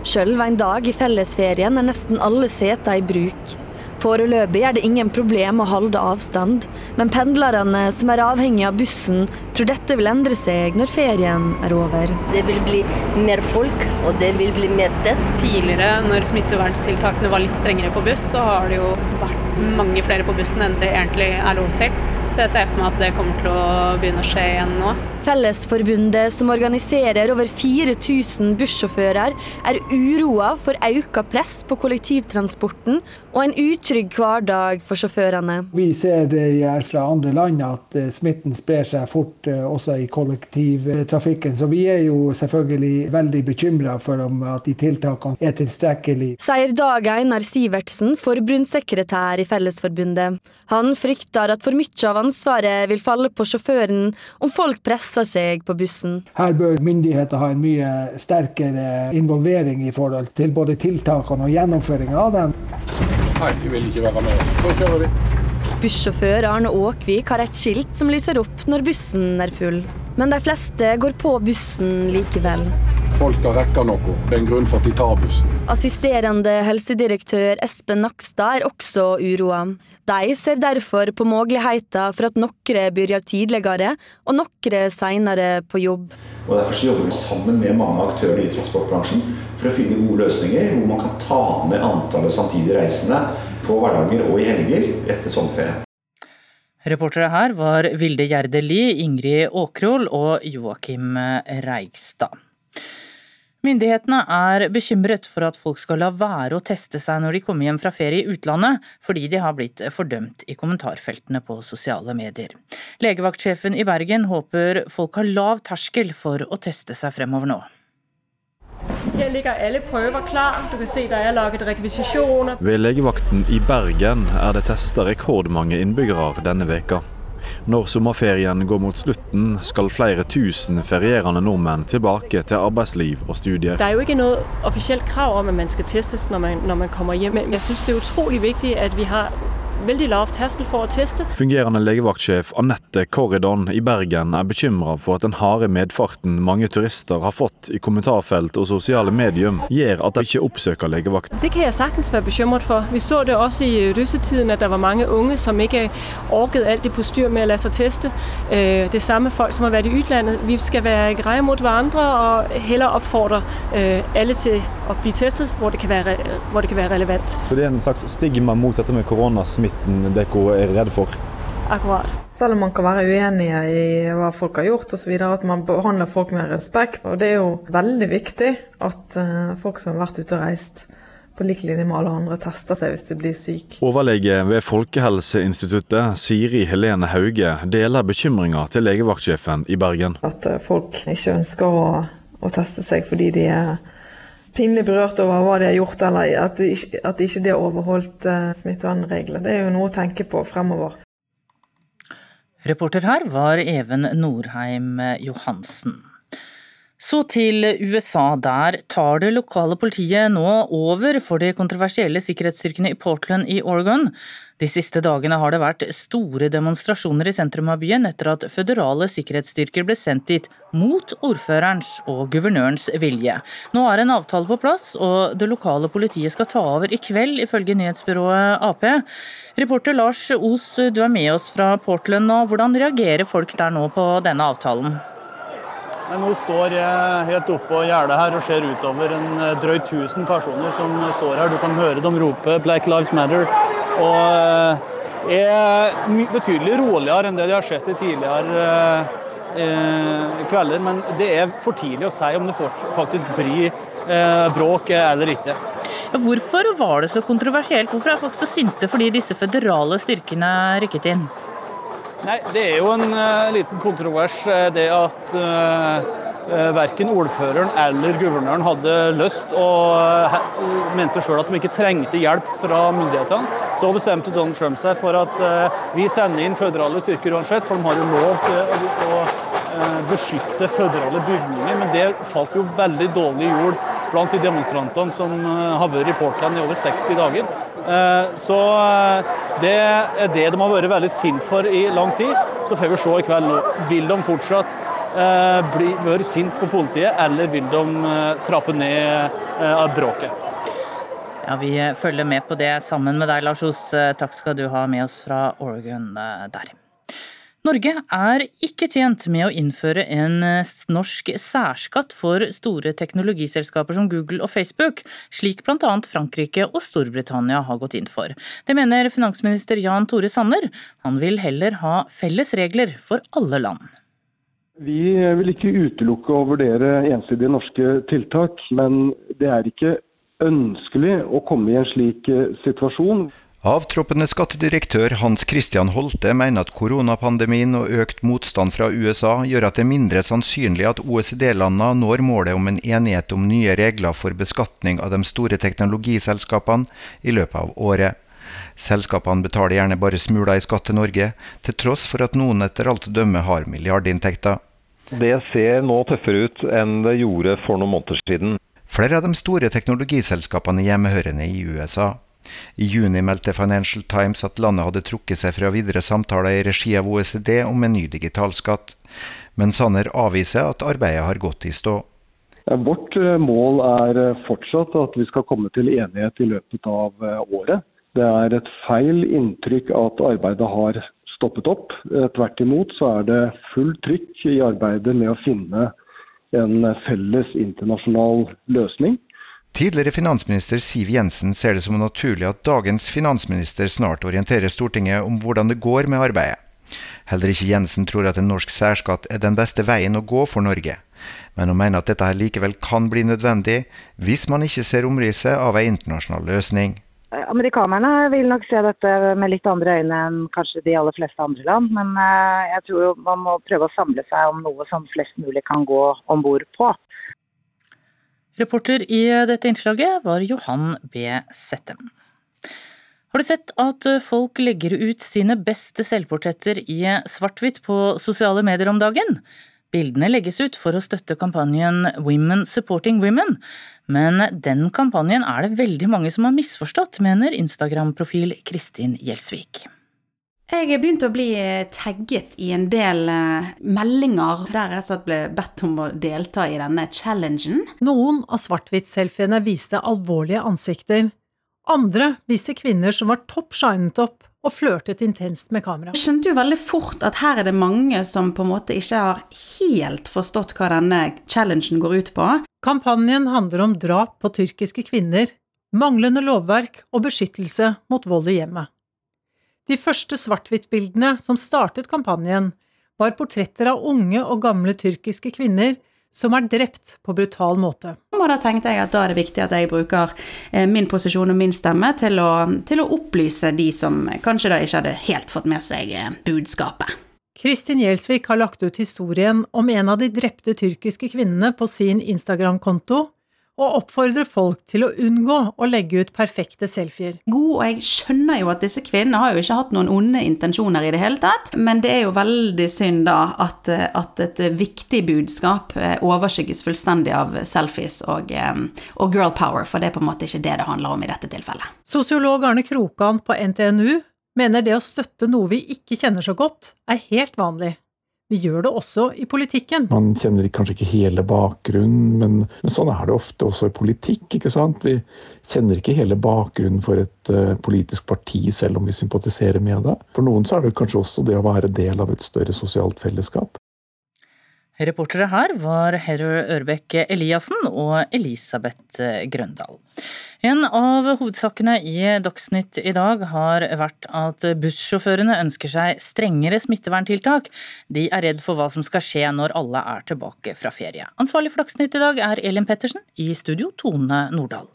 Sjøl en dag i fellesferien er nesten alle seter i bruk. Foreløpig er det ingen problem å holde avstand, men pendlerne som er avhengig av bussen, tror dette vil endre seg når ferien er over. Det vil bli mer folk, og det vil bli mer tett. Tidligere, når smitteverntiltakene var litt strengere på buss, så har det jo vært mange flere på bussen enn det egentlig er lov til. Så jeg ser for meg at det kommer til å begynne å skje igjen nå. Fellesforbundet, som organiserer over 4000 bussjåfører, er uroa for økt press på kollektivtransporten og en utrygg hverdag for sjåførene. Vi ser det fra andre land at eh, smitten sprer seg fort eh, også i kollektivtrafikken. Så vi er jo selvfølgelig veldig bekymra for om at de tiltakene er tilstrekkelige. Sier Dag Einar Sivertsen, forbundssekretær i Fellesforbundet. Han frykter at for mye av ansvaret vil falle på sjåføren om folk presser seg på bussen. Her bør myndigheter ha en mye sterkere involvering i forhold til både tiltakene og gjennomføringa av dem. Nei, de vil ikke være med. Så kjører vi. Bussjåfør Arne Åkvik har et skilt som lyser opp når bussen er full. Men de fleste går på bussen likevel. Folk rekker rekke noe. Det er en grunn for at de tar bussen. Assisterende helsedirektør Espen Nakstad er også uroa. De ser derfor på muligheten for at noen begynner tidligere og noen senere på jobb. Og Derfor så jobber vi sammen med mange aktører i transportbransjen for å finne gode løsninger hvor man kan ta ned antallet samtidig reisende på hverdager og i helger etter sommerferien. Reportere her var Vilde Gjerde Lie, Ingrid Åkroll og Joakim Reigstad. Myndighetene er bekymret for at folk skal la være å teste seg når de kommer hjem fra ferie i utlandet, fordi de har blitt fordømt i kommentarfeltene på sosiale medier. Legevaktsjefen i Bergen håper folk har lav terskel for å teste seg fremover nå. Her ligger alle prøver klar. Du kan se der er laget rekvisisjoner. Ved legevakten i Bergen er det testa rekordmange innbyggere denne veka. Når sommerferien går mot slutten, skal flere tusen ferierende nordmenn tilbake til arbeidsliv og studier. Det er jo ikke noe offisielt krav om at man skal testes når man, når man kommer hjem, men jeg syns det er utrolig viktig at vi har veldig lav terskel for å teste. Fungerende legevaktsjef Anette Korridon i Bergen er bekymra for at den harde medfarten mange turister har fått i kommentarfelt og sosiale medium, gjør at de ikke oppsøker legevakt. Det kan jeg sagtens være bekymret for. Vi så det også i russetiden at det var mange unge som ikke orket alt det på styr med å la seg teste. Øh, det samme folk som har vært i utlandet. Vi skal være greie mot hverandre og heller oppfordre øh, alle til å bli testet hvor det kan være, hvor det kan være relevant. Så det er en slags stigma mot dette med koronasmitte? Smitten dere er redd for? Akkurat. Selv om man kan være uenige i hva folk har gjort osv., at man behandler folk med respekt. Og det er jo veldig viktig at folk som har vært ute og reist, på lik linje med alle andre, tester seg hvis de blir syke. Overlege ved Folkehelseinstituttet, Siri Helene Hauge, deler bekymringa til legevaktsjefen i Bergen. At folk ikke ønsker å, å teste seg fordi de er pinlig berørt over hva de har gjort, eller at de at de ikke har overholdt smittevernregler. Det er jo noe å tenke på fremover. Reporter her var Even Norheim Johansen. Så til USA. Der tar det lokale politiet nå over for de kontroversielle sikkerhetsstyrkene i Portland i Oregon. De siste dagene har det vært store demonstrasjoner i sentrum av byen etter at føderale sikkerhetsstyrker ble sendt dit mot ordførerens og guvernørens vilje. Nå er en avtale på plass, og det lokale politiet skal ta over i kveld, ifølge nyhetsbyrået Ap. Reporter Lars Os, du er med oss fra Portland nå. Hvordan reagerer folk der nå på denne avtalen? Nå står jeg helt oppå gjerdet her og ser utover en drøyt 1000 personer som står her. Du kan høre dem rope 'Black Lives Matter'. Og er betydelig roligere enn det de har sett i tidligere kvelder. Men det er for tidlig å si om det faktisk blir bråk eller ikke. Hvorfor var det så kontroversielt? Hvorfor er folk så sinte fordi disse føderale styrkene rykket inn? Nei, Det er jo en uh, liten kontrovers det at uh, verken ordføreren eller guvernøren hadde lyst og uh, mente sjøl at de ikke trengte hjelp fra myndighetene. Så bestemte Donald Trump seg for at vi sender inn føderale styrker uansett, for de har jo lov til å beskytte føderale bygninger. Men det falt jo veldig dårlig i jord blant de demonstrantene som har vært i Portland i over 60 dager. Så det er det de har vært veldig sint for i lang tid. Så får vi se i kveld nå. Vil de fortsatt bli, være sint på politiet, eller vil de trappe ned av bråket? Ja, Vi følger med på det sammen med deg, Lars Os. Takk skal du ha med oss fra Oregon der. Norge er ikke tjent med å innføre en norsk særskatt for store teknologiselskaper som Google og Facebook, slik bl.a. Frankrike og Storbritannia har gått inn for. Det mener finansminister Jan Tore Sanner. Han vil heller ha felles regler for alle land. Vi vil ikke utelukke å vurdere ensidige norske tiltak, men det er ikke ønskelig å komme i en slik situasjon. Avtroppende skattedirektør Hans Christian Holte mener at koronapandemien og økt motstand fra USA gjør at det er mindre sannsynlig at OECD-landene når målet om en enighet om nye regler for beskatning av de store teknologiselskapene i løpet av året. Selskapene betaler gjerne bare smuler i skatt til Norge, til tross for at noen etter alt å dømme har milliardinntekter. Det ser nå tøffere ut enn det gjorde for noen måneder siden. Flere av de store teknologiselskapene er hjemmehørende i USA. I juni meldte Financial Times at landet hadde trukket seg fra videre samtaler i regi av OECD om en ny digitalskatt. Men Sanner avviser at arbeidet har gått i stå. Vårt mål er fortsatt at vi skal komme til enighet i løpet av året. Det er et feil inntrykk at arbeidet har stoppet opp. Tvert imot så er det fullt trykk i arbeidet med å finne en felles internasjonal løsning. Tidligere finansminister Siv Jensen ser det som naturlig at dagens finansminister snart orienterer Stortinget om hvordan det går med arbeidet. Heller ikke Jensen tror at en norsk særskatt er den beste veien å gå for Norge. Men hun mener at dette her likevel kan bli nødvendig, hvis man ikke ser omrisset av en internasjonal løsning. Amerikanerne vil nok se dette med litt andre øyne enn kanskje de aller fleste andre land. Men jeg tror man må prøve å samle seg om noe som flest mulig kan gå om bord på. Reporter i dette innslaget var Johan B. Settem. Har du sett at folk legger ut sine beste selvportretter i svart-hvitt på sosiale medier om dagen? Bildene legges ut for å støtte kampanjen Women Supporting Women, men den kampanjen er det veldig mange som har misforstått, mener Instagram-profil Kristin Gjelsvik. Jeg begynte å bli tagget i en del eh, meldinger der jeg ble bedt om å delta i denne challengen. Noen av svart-hvitt-selfiene viste alvorlige ansikter, andre viste kvinner som var topp shinet opp og flørtet intenst med kamera. Jeg skjønte jo veldig fort at her er det mange som på en måte ikke har helt forstått hva denne challengen går ut på. Kampanjen handler om drap på tyrkiske kvinner, manglende lovverk og beskyttelse mot vold i hjemmet. De første svart-hvitt-bildene som startet kampanjen, var portretter av unge og gamle tyrkiske kvinner som er drept på brutal måte. Og da tenkte jeg at da er det viktig at jeg bruker eh, min posisjon og min stemme til å, til å opplyse de som kanskje da ikke hadde helt fått med seg eh, budskapet. Kristin Gjelsvik har lagt ut historien om en av de drepte tyrkiske kvinnene på sin Instagram-konto, og oppfordrer folk til å unngå å legge ut perfekte selfier. God, og jeg skjønner jo at disse kvinnene har jo ikke hatt noen onde intensjoner i det hele tatt, men det er jo veldig synd da at, at et viktig budskap eh, overskygges fullstendig av selfies og, eh, og girl power, for det er på en måte ikke det det handler om i dette tilfellet. Sosiolog Arne Krokan på NTNU mener det å støtte noe vi ikke kjenner så godt, er helt vanlig. Vi gjør det også i politikken. Man kjenner kanskje ikke hele bakgrunnen, men, men sånn er det ofte også i politikk. ikke sant? Vi kjenner ikke hele bakgrunnen for et uh, politisk parti, selv om vi sympatiserer med det. For noen så er det kanskje også det å være del av et større sosialt fellesskap. Reportere her var Herr Ørbekk Eliassen og Elisabeth Grøndal. En av hovedsakene i Dagsnytt i dag har vært at bussjåførene ønsker seg strengere smitteverntiltak. De er redd for hva som skal skje når alle er tilbake fra ferie. Ansvarlig for Dagsnytt i dag er Elin Pettersen, i studio Tone Nordahl.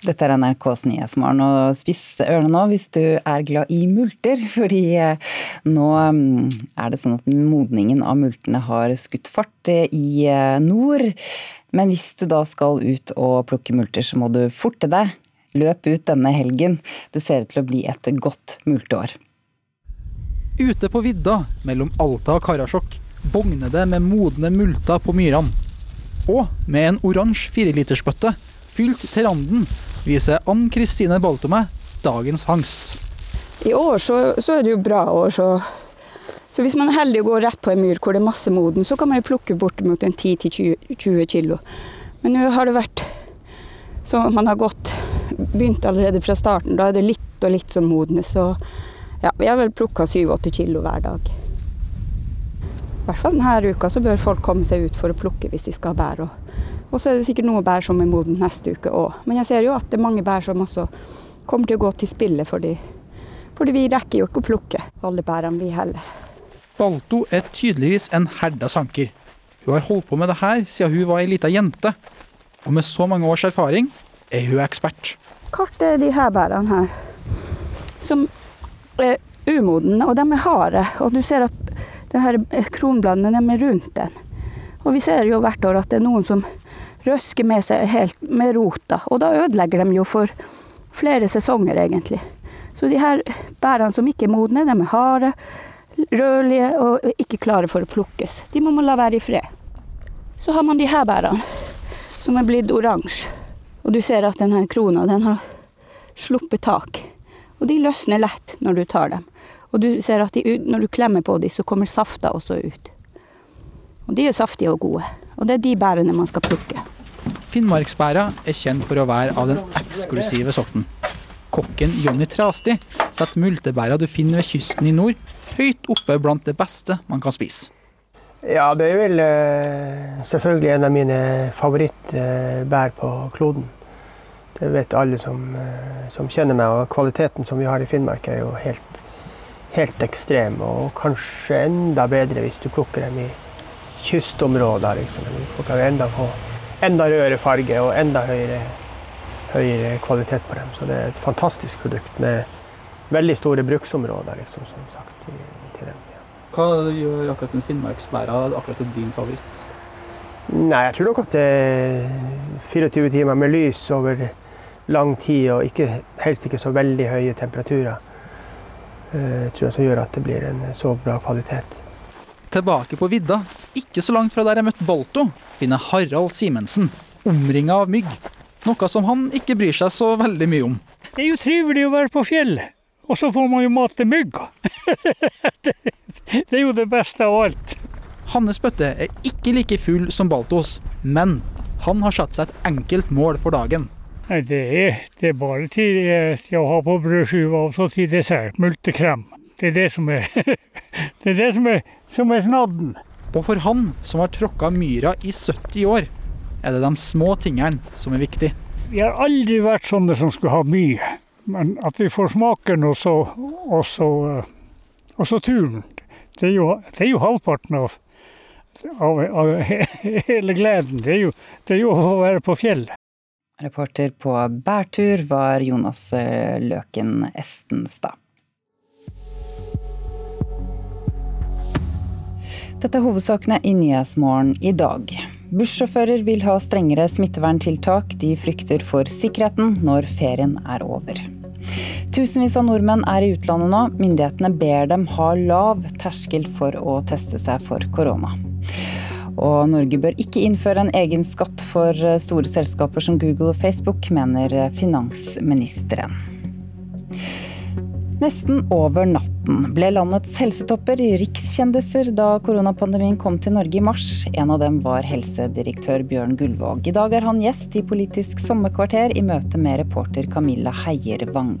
Dette er NRKs Nyhetsmorgen, og spiss ørene nå hvis du er glad i multer. Fordi eh, nå mm, er det sånn at modningen av multene har skutt fart eh, i eh, nord. Men hvis du da skal ut og plukke multer, så må du forte deg. Løp ut denne helgen. Det ser ut til å bli et godt multeår. Ute på vidda mellom Alta og Karasjok bogner det med modne multer på myrene. Og med en oransje firelitersbøtte fylt til randen viser Ann Kristine Baltome dagens hangst. I år så, så, er det jo bra år, så, så hvis man er heldig og går rett på en myr hvor det er masse moden, så kan man jo plukke bortimot 10-20 kilo. Men nå har det vært så man har gått begynt allerede fra starten. Da er det litt og litt som modnes. Så ja, vi har vel plukka 7-8 kilo hver dag. I hvert fall denne uka så bør folk komme seg ut for å plukke hvis de skal ha bær. Og så er det sikkert noe bær som er modne neste uke òg. Men jeg ser jo at det er mange bær som også kommer til å gå til spille, fordi, fordi vi rekker jo ikke å plukke alle bærene vi heller. Balto er tydeligvis en herda sanker. Hun har holdt på med det her siden hun var ei lita jente. Og med så mange års erfaring er hun ekspert. Kart er de her bærene her, som er umodne, og de er harde. Og du ser at de her kronbladene er rundt den. Og vi ser jo hvert år at det er noen som røsker med seg helt med rota. Og da ødelegger de jo for flere sesonger, egentlig. Så de her bærene som ikke er modne, de er harde, rødlige og ikke klare for å plukkes. De må man la være i fred. Så har man de her bærene, som er blitt oransje. Og du ser at denne krona den har sluppet tak. Og de løsner lett når du tar dem. Og du ser at de, når du klemmer på dem, så kommer safta også ut. Og de er saftige og gode. Og det er de bærene man skal plukke. Finnmarksbæra er kjent for å være av den eksklusive sorten. Kokken Jonny Trasti setter multebæra du finner ved kysten i nord, høyt oppe blant det beste man kan spise. Ja, det er vel uh, selvfølgelig en av mine favorittbær på kloden. Det vet alle som, uh, som, kjenner meg, og kvaliteten som vi har i Finnmark er jo helt, helt ekstrem. Og kanskje enda bedre hvis du plukker dem i kystområder. Liksom. Folk kan enda få enda rødere farge og enda høyere, høyere, kvalitet på dem. Så det er et fantastisk produkt med veldig store bruksområder, liksom, som sagt. til dem. Ja. Hva gjør akkurat en finnmarksbæra akkurat til din favoritt? Nei, jeg tror nok at det er 24 timer med lys over lang tid og ikke, helst ikke så veldig høye temperaturer. jeg tror jeg som gjør at det blir en så bra kvalitet. Tilbake på vidda, ikke så langt fra der jeg møtte Balto, finner Harald Simensen, omringa av mygg. Noe som han ikke bryr seg så veldig mye om. Det er jo trivelig å være på fjellet, og så får man jo mat til mygga. det, er jo det beste av alt. Hannes bøtte er ikke like full som Baltos, men han har satt seg et enkelt mål for dagen. Nei, det er, det er bare til, eh, til å ha på brødskiva og så til dessert. Multekrem. Det er det som er, det er, det som er, som er snadden. Og for han som har tråkka myra i 70 år, er det de små tingene som er viktig. Vi har aldri vært sånne som skulle ha mye. Men at vi får smaken og så, og så, og så turen, det er jo, det er jo halvparten av, av, av hele gleden. Det er, jo, det er jo å være på fjellet. Reporter på bærtur var Jonas eh, Løken Estenstad. Dette er hovedsakene i Nyhetsmorgen i dag. Bussjåfører vil ha strengere smitteverntiltak. De frykter for sikkerheten når ferien er over. Tusenvis av nordmenn er i utlandet nå. Myndighetene ber dem ha lav terskel for å teste seg for korona. Og Norge bør ikke innføre en egen skatt for store selskaper som Google og Facebook, mener finansministeren. Nesten over natten ble landets helsetopper rikskjendiser da koronapandemien kom til Norge i mars. En av dem var helsedirektør Bjørn Gullvåg. I dag er han gjest i Politisk sommerkvarter i møte med reporter Camilla Heiervang.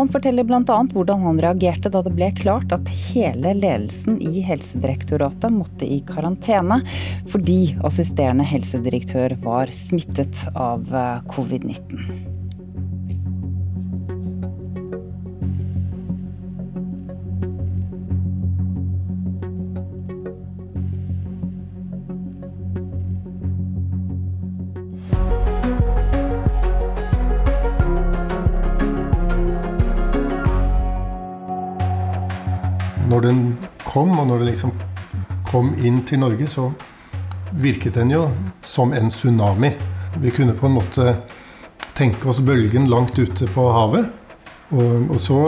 Han forteller bl.a. hvordan han reagerte da det ble klart at hele ledelsen i Helsedirektoratet måtte i karantene fordi assisterende helsedirektør var smittet av eh, covid-19. Når den kom, og når den liksom kom inn til Norge, så virket den jo som en tsunami. Vi kunne på en måte tenke oss bølgen langt ute på havet. Og, og så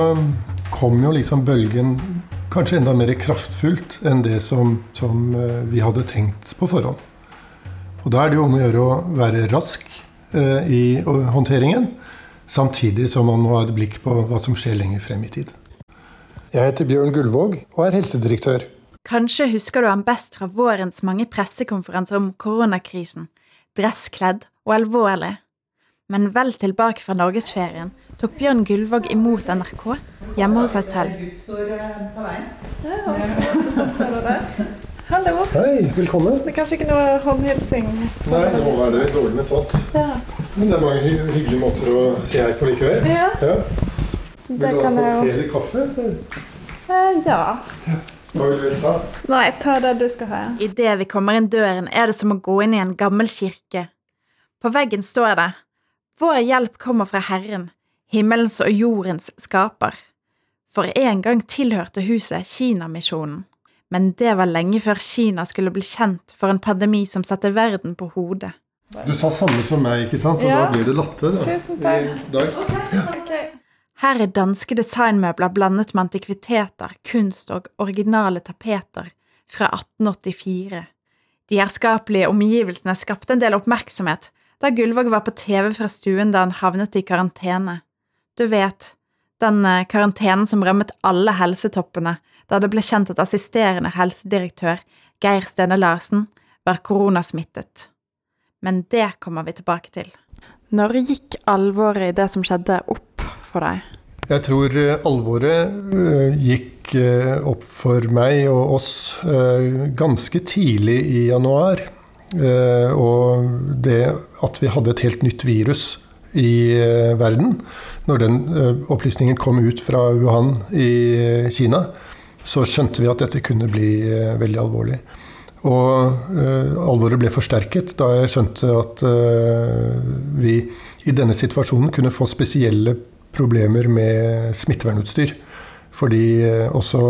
kom jo liksom bølgen kanskje enda mer kraftfullt enn det som, som eh, vi hadde tenkt på forhånd. Og da er det jo om å gjøre å være rask eh, i håndteringen, samtidig som man må ha et blikk på hva som skjer lenger frem i tid. Jeg heter Bjørn Gullvåg og er helsedirektør. Kanskje husker du ham best fra vårens mange pressekonferanser om koronakrisen. Dresskledd og alvorlig. Men vel tilbake fra norgesferien tok Bjørn Gullvåg imot NRK hjemme hos seg selv. Hallo. Hei, velkommen. Det er kanskje ikke noe håndhilsing? Nei, det må være dårlig med sånt. Ja. Men det er mange hyggelige måter å si hei på likevel. Ja. ja. Det Vil du ha kan jeg kopp te eller kaffe? Eh, ja. Hva vil du ha? Nei, ta det du skal ha. Idet vi kommer inn døren, er det som å gå inn i en gammel kirke. På veggen står det Vår hjelp kommer fra Herren, himmelens og jordens skaper. For en gang tilhørte huset Kinamisjonen. Men det var lenge før Kina skulle bli kjent for en pandemi som satte verden på hodet. Du sa samme som meg, ikke sant? Og Ja. da blir det latter. Da. Tusen takk. I dag. Her er danske designmøbler blandet med antikviteter, kunst og originale tapeter fra 1884. De herskapelige omgivelsene skapte en del oppmerksomhet da Gullvåg var på TV fra stuen da han havnet i karantene. Du vet, den eh, karantenen som rammet alle helsetoppene da det ble kjent at assisterende helsedirektør Geir Stene Larsen var koronasmittet. Men det kommer vi tilbake til. Når gikk alvoret i det som skjedde, opp for deg? Jeg tror eh, alvoret eh, gikk eh, opp for meg og oss ganske tidlig i januar. Og det at vi hadde et helt nytt virus i verden, når den opplysningen kom ut fra Wuhan i Kina, så skjønte vi at dette kunne bli veldig alvorlig. Og alvoret ble forsterket da jeg skjønte at vi i denne situasjonen kunne få spesielle problemer med smittevernutstyr. Fordi eh, også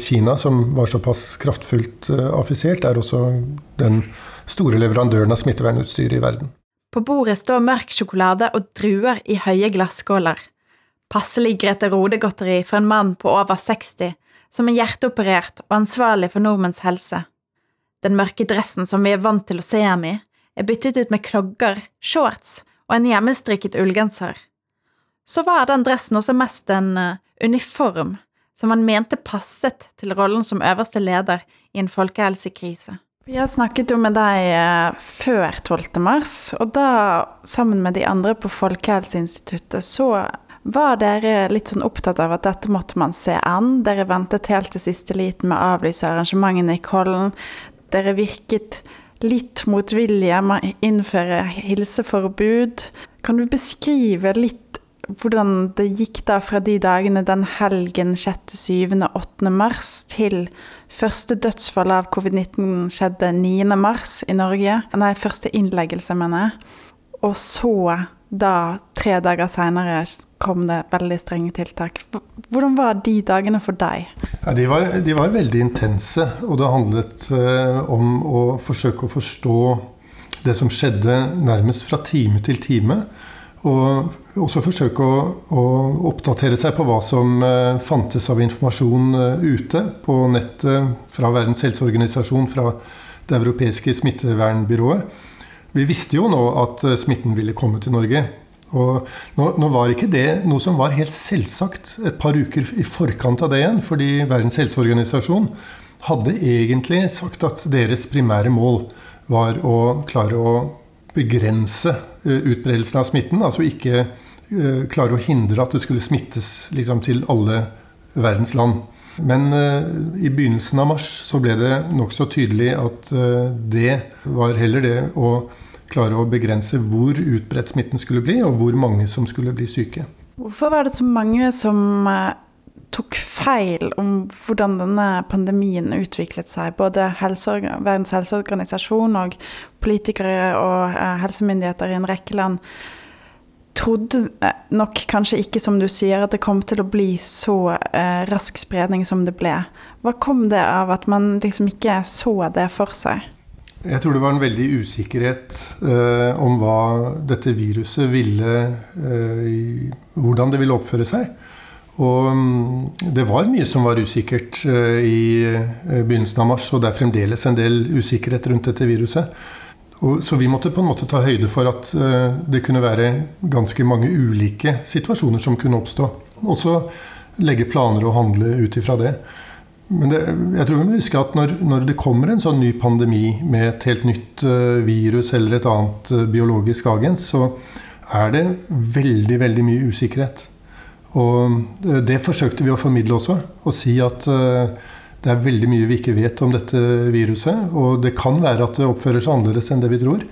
Kina, som var såpass kraftfullt affisert, er også den store leverandøren av smittevernutstyr i verden. På bordet står mørk sjokolade og druer i høye glasskåler. Passelig Grete Rode-godteri for en mann på over 60, som er hjerteoperert og ansvarlig for nordmenns helse. Den mørke dressen som vi er vant til å se ham i, er byttet ut med klogger, shorts og en hjemmestrikket ullgenser. Så var den dressen også mest en uh, uniform som han mente passet til rollen som øverste leder i en folkehelsekrise. Vi har snakket jo med deg eh, før 12. mars, og da, sammen med de andre på Folkehelseinstituttet, så var dere litt sånn opptatt av at dette måtte man se an? Dere ventet helt til siste liten med å avlyse arrangementene i Kollen. Dere virket litt motvillige med å innføre hilseforbud. Kan du beskrive litt hvordan det gikk da fra de dagene den helgen 6., 7., 8. mars til første dødsfall av covid-19 skjedde 9. mars i Norge. Nei, første innleggelse, mener jeg. Og så, da, tre dager seinere, kom det veldig strenge tiltak. Hvordan var de dagene for deg? Ja, de, var, de, var, veldig intense, og det handlet eh, om å forsøke å forstå det som skjedde nærmest fra time til time. Og også forsøke å, å, oppdatere seg på hva som uh, fantes av informasjon uh, ute på nettet fra Verdens helseorganisasjon, fra det europeiske smittevernbyrået. Vi visste jo nå at uh, smitten ville komme til Norge. Og nå, nå, var ikke det noe som var helt selvsagt et par uker i forkant av det igjen. Fordi Verdens helseorganisasjon hadde egentlig sagt at deres primære mål var å klare å begrense utbredelsen av smitten. Altså ikke Eh, klare å hindre at det skulle smittes liksom, til alle verdens land. Men uh, i begynnelsen av mars så ble det nokså tydelig at uh, det var heller det å klare å begrense hvor utbredt smitten skulle bli, og hvor mange som skulle bli syke. Hvorfor var det så mange som uh, tok feil om hvordan denne pandemien utviklet seg? Både helse, Verdens helseorganisasjon og politikere og helsemyndigheter i en rekke land trodde nok kanskje ikke, som du sier, at det kom til å bli så eh, rask spredning som det ble. Hva kom det av at man liksom ikke så det for seg? Jeg tror det var en veldig usikkerhet eh, om hva dette viruset ville eh, Hvordan det ville oppføre seg. Og mm, det var mye som var usikkert eh, i eh, begynnelsen av mars, og det er fremdeles en del usikkerhet rundt dette viruset. Og, så vi måtte på en måte ta høyde for at uh, det kunne være ganske mange ulike situasjoner som kunne oppstå. Og så legge planer og handle ut ifra det. Men det, jeg tror vi må huske at når, når, det kommer en sånn ny pandemi med et helt nytt uh, virus eller et annet uh, biologisk agens, så er det veldig, veldig mye usikkerhet. Og det forsøkte vi å formidle også. Å si at det er veldig mye vi ikke vet om dette viruset. Og det kan være at det oppfører seg annerledes enn det vi tror.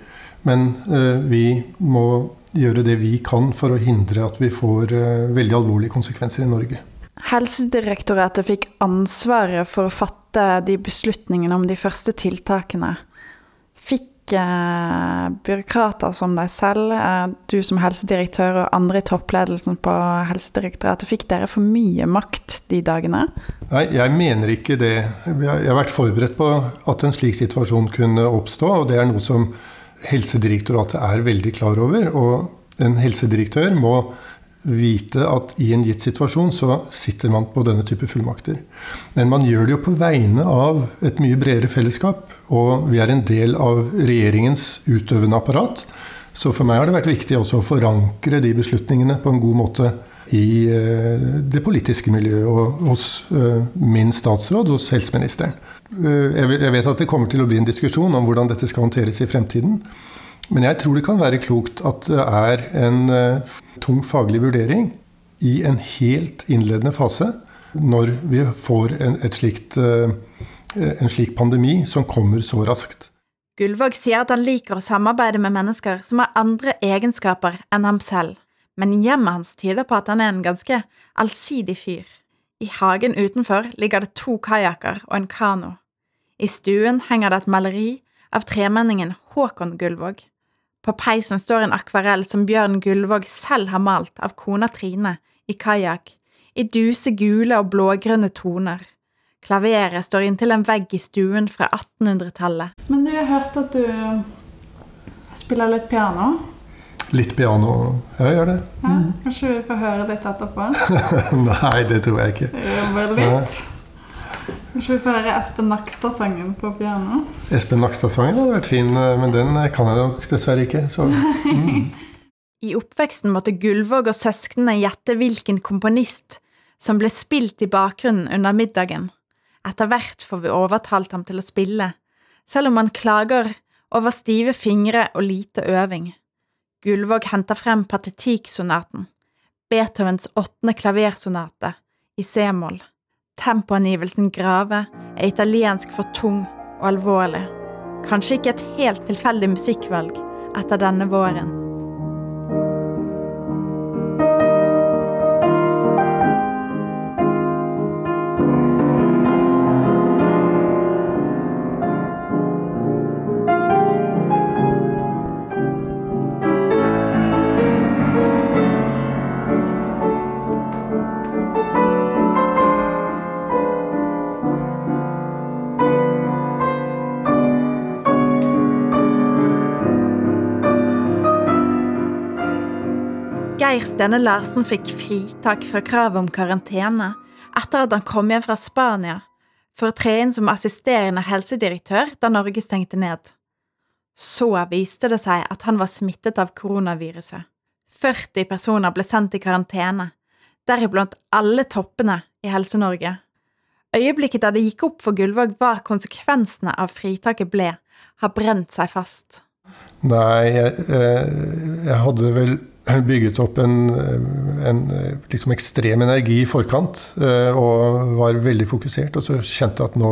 Men uh, vi må gjøre det vi kan for å hindre at vi får uh, veldig alvorlige konsekvenser i Norge. Helsedirektoratet fikk ansvaret for å fatte de beslutningene om de første tiltakene. Fikk Eh, byråkrater som deg selv, eh, du som helsedirektør og andre i toppledelsen på Helsedirektoratet, fikk dere for mye makt de dagene? Nei, jeg mener ikke det. Jeg har vært forberedt på at en slik situasjon kunne oppstå, og det er noe som Helsedirektoratet er veldig klar over. Og en helsedirektør må vite at i en gitt situasjon så sitter man på denne type fullmakter. Men man gjør det jo på vegne av et mye bredere fellesskap, og vi er en del av regjeringens utøvende apparat. Så for meg har det vært viktig også å forankre de beslutningene på en god måte i eh, det politiske miljøet og hos eh, min statsråd, hos helseministeren. Eh, jeg vet at det kommer til å bli en diskusjon om hvordan dette skal håndteres i fremtiden. Men jeg tror det kan være klokt at det er en uh, tung faglig vurdering i en helt innledende fase når vi får en, slikt, uh, en slik pandemi som kommer så raskt. Gullvåg sier at han liker å samarbeide med mennesker som har andre egenskaper enn ham selv, men hjemmet hans tyder på at han er en ganske allsidig fyr. I hagen utenfor ligger det to kajakker og en kano. I stuen henger det et maleri av tremenningen Håkon Gullvåg. På peisen står en akvarell som Bjørn Gullvåg selv har malt av kona Trine, i kajakk, i duse gule og blågrønne toner. Klaveret står inntil en vegg i stuen fra 1800-tallet. Men du, jeg har hørt at du spiller litt piano. Litt piano. Ja, jeg gjør det. Ja, kanskje vi får høre litt etterpå? Nei, det tror jeg ikke. Bare litt. Kanskje vi får høre Espen Nakstad-sangen på piano? Espen Nakstad-sangen hadde vært fin, men den kan jeg nok dessverre ikke. Så, mm. I oppveksten måtte Gullvåg og søsknene gjette hvilken komponist som ble spilt i bakgrunnen under middagen. Etter hvert får vi overtalt ham til å spille, selv om han klager over stive fingre og lite øving. Gullvåg henter frem Patetiksonaten, Beethovens åttende klaversonate, i c-moll. Tempoangivelsen grave er italiensk for tung og alvorlig. Kanskje ikke et helt tilfeldig musikkvalg etter denne våren. Geir Stene Larsen fikk fritak fra kravet om karantene etter at han kom hjem fra Spania for å tre inn som assisterende helsedirektør da Norge stengte ned. Så viste det seg at han var smittet av koronaviruset. 40 personer ble sendt i karantene, deriblant alle toppene i Helse-Norge. Øyeblikket da det gikk opp for Gullvåg hva konsekvensene av fritaket ble, har brent seg fast. Nei, jeg, eh, jeg hadde vel bygget opp en, en liksom ekstrem energi i forkant eh, og var veldig fokusert. Og så kjente jeg at nå,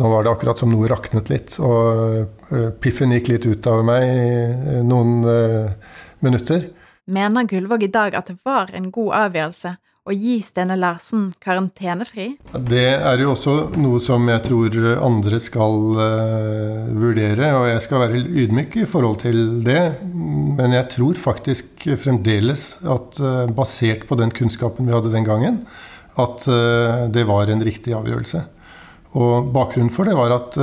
nå var det akkurat som noe raknet litt. Og eh, piffen gikk litt ut av meg i noen eh, minutter. Mener Gullvåg i dag at det var en god avgjørelse å gi Stene Larsen karantenefri? Det er jo også noe som jeg tror andre skal uh, vurdere, og jeg skal være ydmyk i forhold til det. Men jeg tror faktisk fremdeles at uh, basert på den kunnskapen vi hadde den gangen, at uh, det var en riktig avgjørelse. Og bakgrunnen for det var at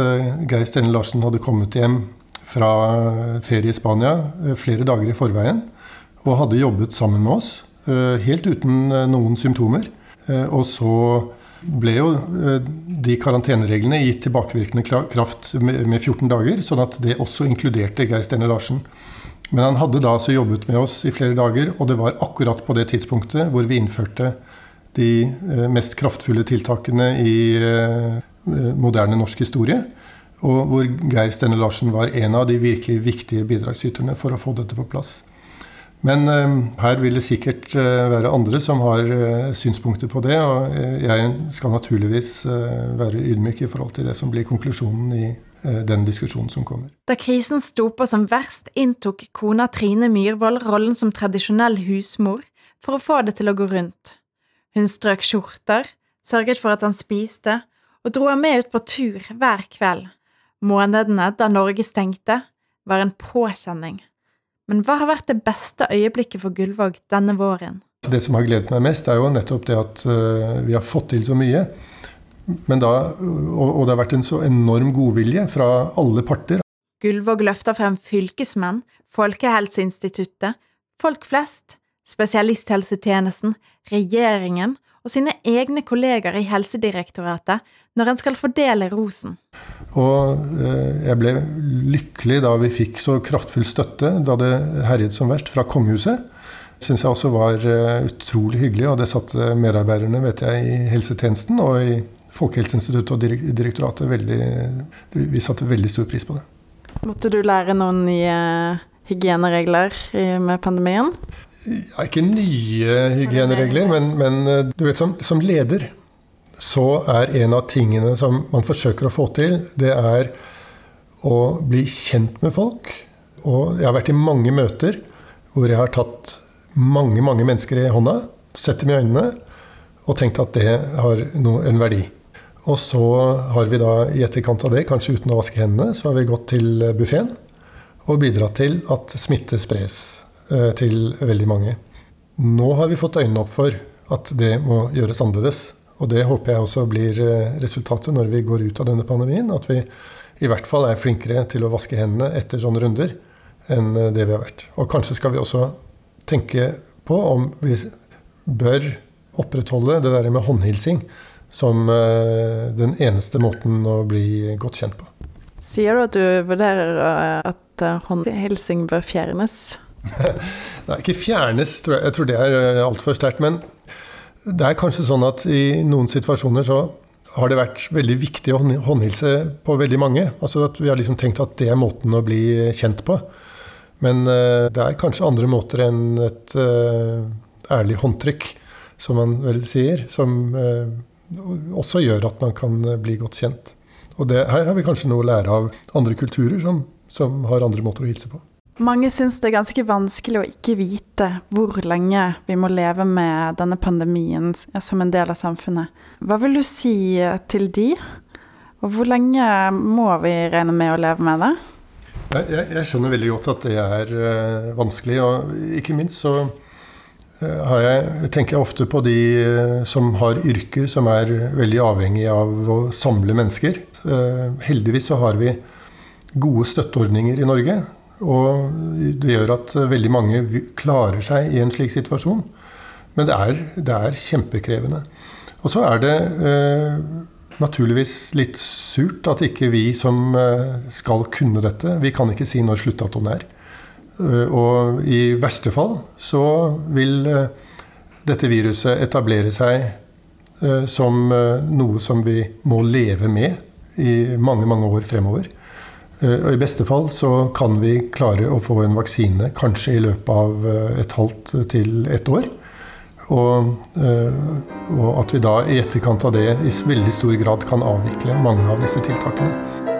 Geir Stene Larsen hadde kommet hjem fra ferie i Spania flere dager i forveien og hadde jobbet sammen med oss. Eh, helt uten eh, noen symptomer. Eh, og så ble jo de karantenereglene gitt tilbakevirkende kraft med 14 dager, sånn at det også inkluderte Geir Steinar Larsen. Men han hadde da altså jobbet med oss i flere dager, og det var akkurat på det tidspunktet hvor vi innførte de mest kraftfulle tiltakene i moderne norsk historie. Og hvor Geir Steinar Larsen var en av de virkelig viktige bidragsyterne for å få dette på plass. Men uh, her vil det sikkert uh, være andre som har uh, synspunkter på det. Og jeg skal naturligvis være ydmyk i forhold til det som blir konklusjonen i den diskusjonen som kommer. Da krisen sto på som verst, inntok kona Trine Myhrvold rollen som tradisjonell husmor for å få det til å gå rundt. Hun strøk skjorter, sørget for at han spiste, og dro ham med ut på tur hver kveld. Månedene da Norge stengte, var en påkjenning. Men hva har vært det beste øyeblikket for Gullvåg denne våren? Det som har gledet meg mest, er jo nettopp det at uh, vi har fått til så mye. Da, og, og, det har vært en så enorm godvilje fra alle parter. Gullvåg løfter frem fylkesmenn, Folkehelseinstituttet, folk flest, spesialisthelsetjenesten, regjeringen og sine egne kolleger i Helsedirektoratet når en skal fordele rosen. Og eh, jeg ble lykkelig da vi fikk så kraftfull støtte da det herjet som verst fra kongehuset. Det syns jeg også var eh, utrolig hyggelig, og det satte medarbeiderne vet jeg, i helsetjenesten og i Folkehelseinstituttet og direktoratet veldig Vi satte veldig stor pris på det. Måtte du lære noen nye hygieneregler med pandemien? Ja, ikke nye hygieneregler, men, men eh, du vet, som, som leder så er en av tingene som man forsøker å få til, det er å bli kjent med folk. Og jeg har vært i mange møter hvor jeg har tatt mange, mange mennesker i hånda, sett dem i øynene og tenkt at det har en verdi. Og så har vi da i etterkant av det, kanskje uten å vaske hendene, så har vi gått til buffeen og bidratt til at smitte spres til veldig mange. Nå har vi fått øynene opp for at det må gjøres annerledes. Og det håper jeg også blir eh, resultatet når vi går ut av denne pandemien. At vi i hvert fall er flinkere til å vaske hendene etter sånne runder enn eh, det vi har vært. Og kanskje skal vi også tenke på om vi bør opprettholde det der med håndhilsing som eh, den eneste måten å bli godt kjent på. Sier du at du vurderer at håndhilsing bør fjernes? Nei, ikke fjernes, tror jeg. Jeg tror det er altfor sterkt. Men det er kanskje sånn at i noen situasjoner så har det vært veldig viktig å håndhilse på veldig mange. Altså at Vi har liksom tenkt at det er måten å bli kjent på. Men uh, det er kanskje andre måter enn et uh, ærlig håndtrykk, som man vel sier, som også gjør at man kan bli godt kjent. Og det, her har vi kanskje noe å lære av andre kulturer som, som har andre måter å hilse på. Mange syns det er ganske vanskelig å ikke vite hvor lenge vi må leve med denne pandemien som en del av samfunnet. Hva vil du si til de? Og hvor lenge må vi regne med å leve med det? Jeg, jeg skjønner veldig godt at det er uh, vanskelig, og ikke minst så uh, jeg, tenker jeg ofte på de som har yrker som er veldig avhengig av å samle mennesker. heldigvis så har vi gode støtteordninger i Norge og det gjør at veldig mange klarer seg i en slik situasjon. Men det er, det er kjempekrevende. Og så er det eh, naturligvis litt surt at ikke vi som eh, skal kunne dette, vi kan ikke si når sluttdatoen er. Uh, og i verste fall så vil uh, dette viruset etablere seg som noe som vi må leve med i mange, mange år fremover. Eh, og I beste fall så kan vi klare å få en vaksine kanskje i løpet av eh, et halvt til ett år. Og, eh, og, at vi da i etterkant av det i veldig stor grad kan avvikle mange av disse tiltakene.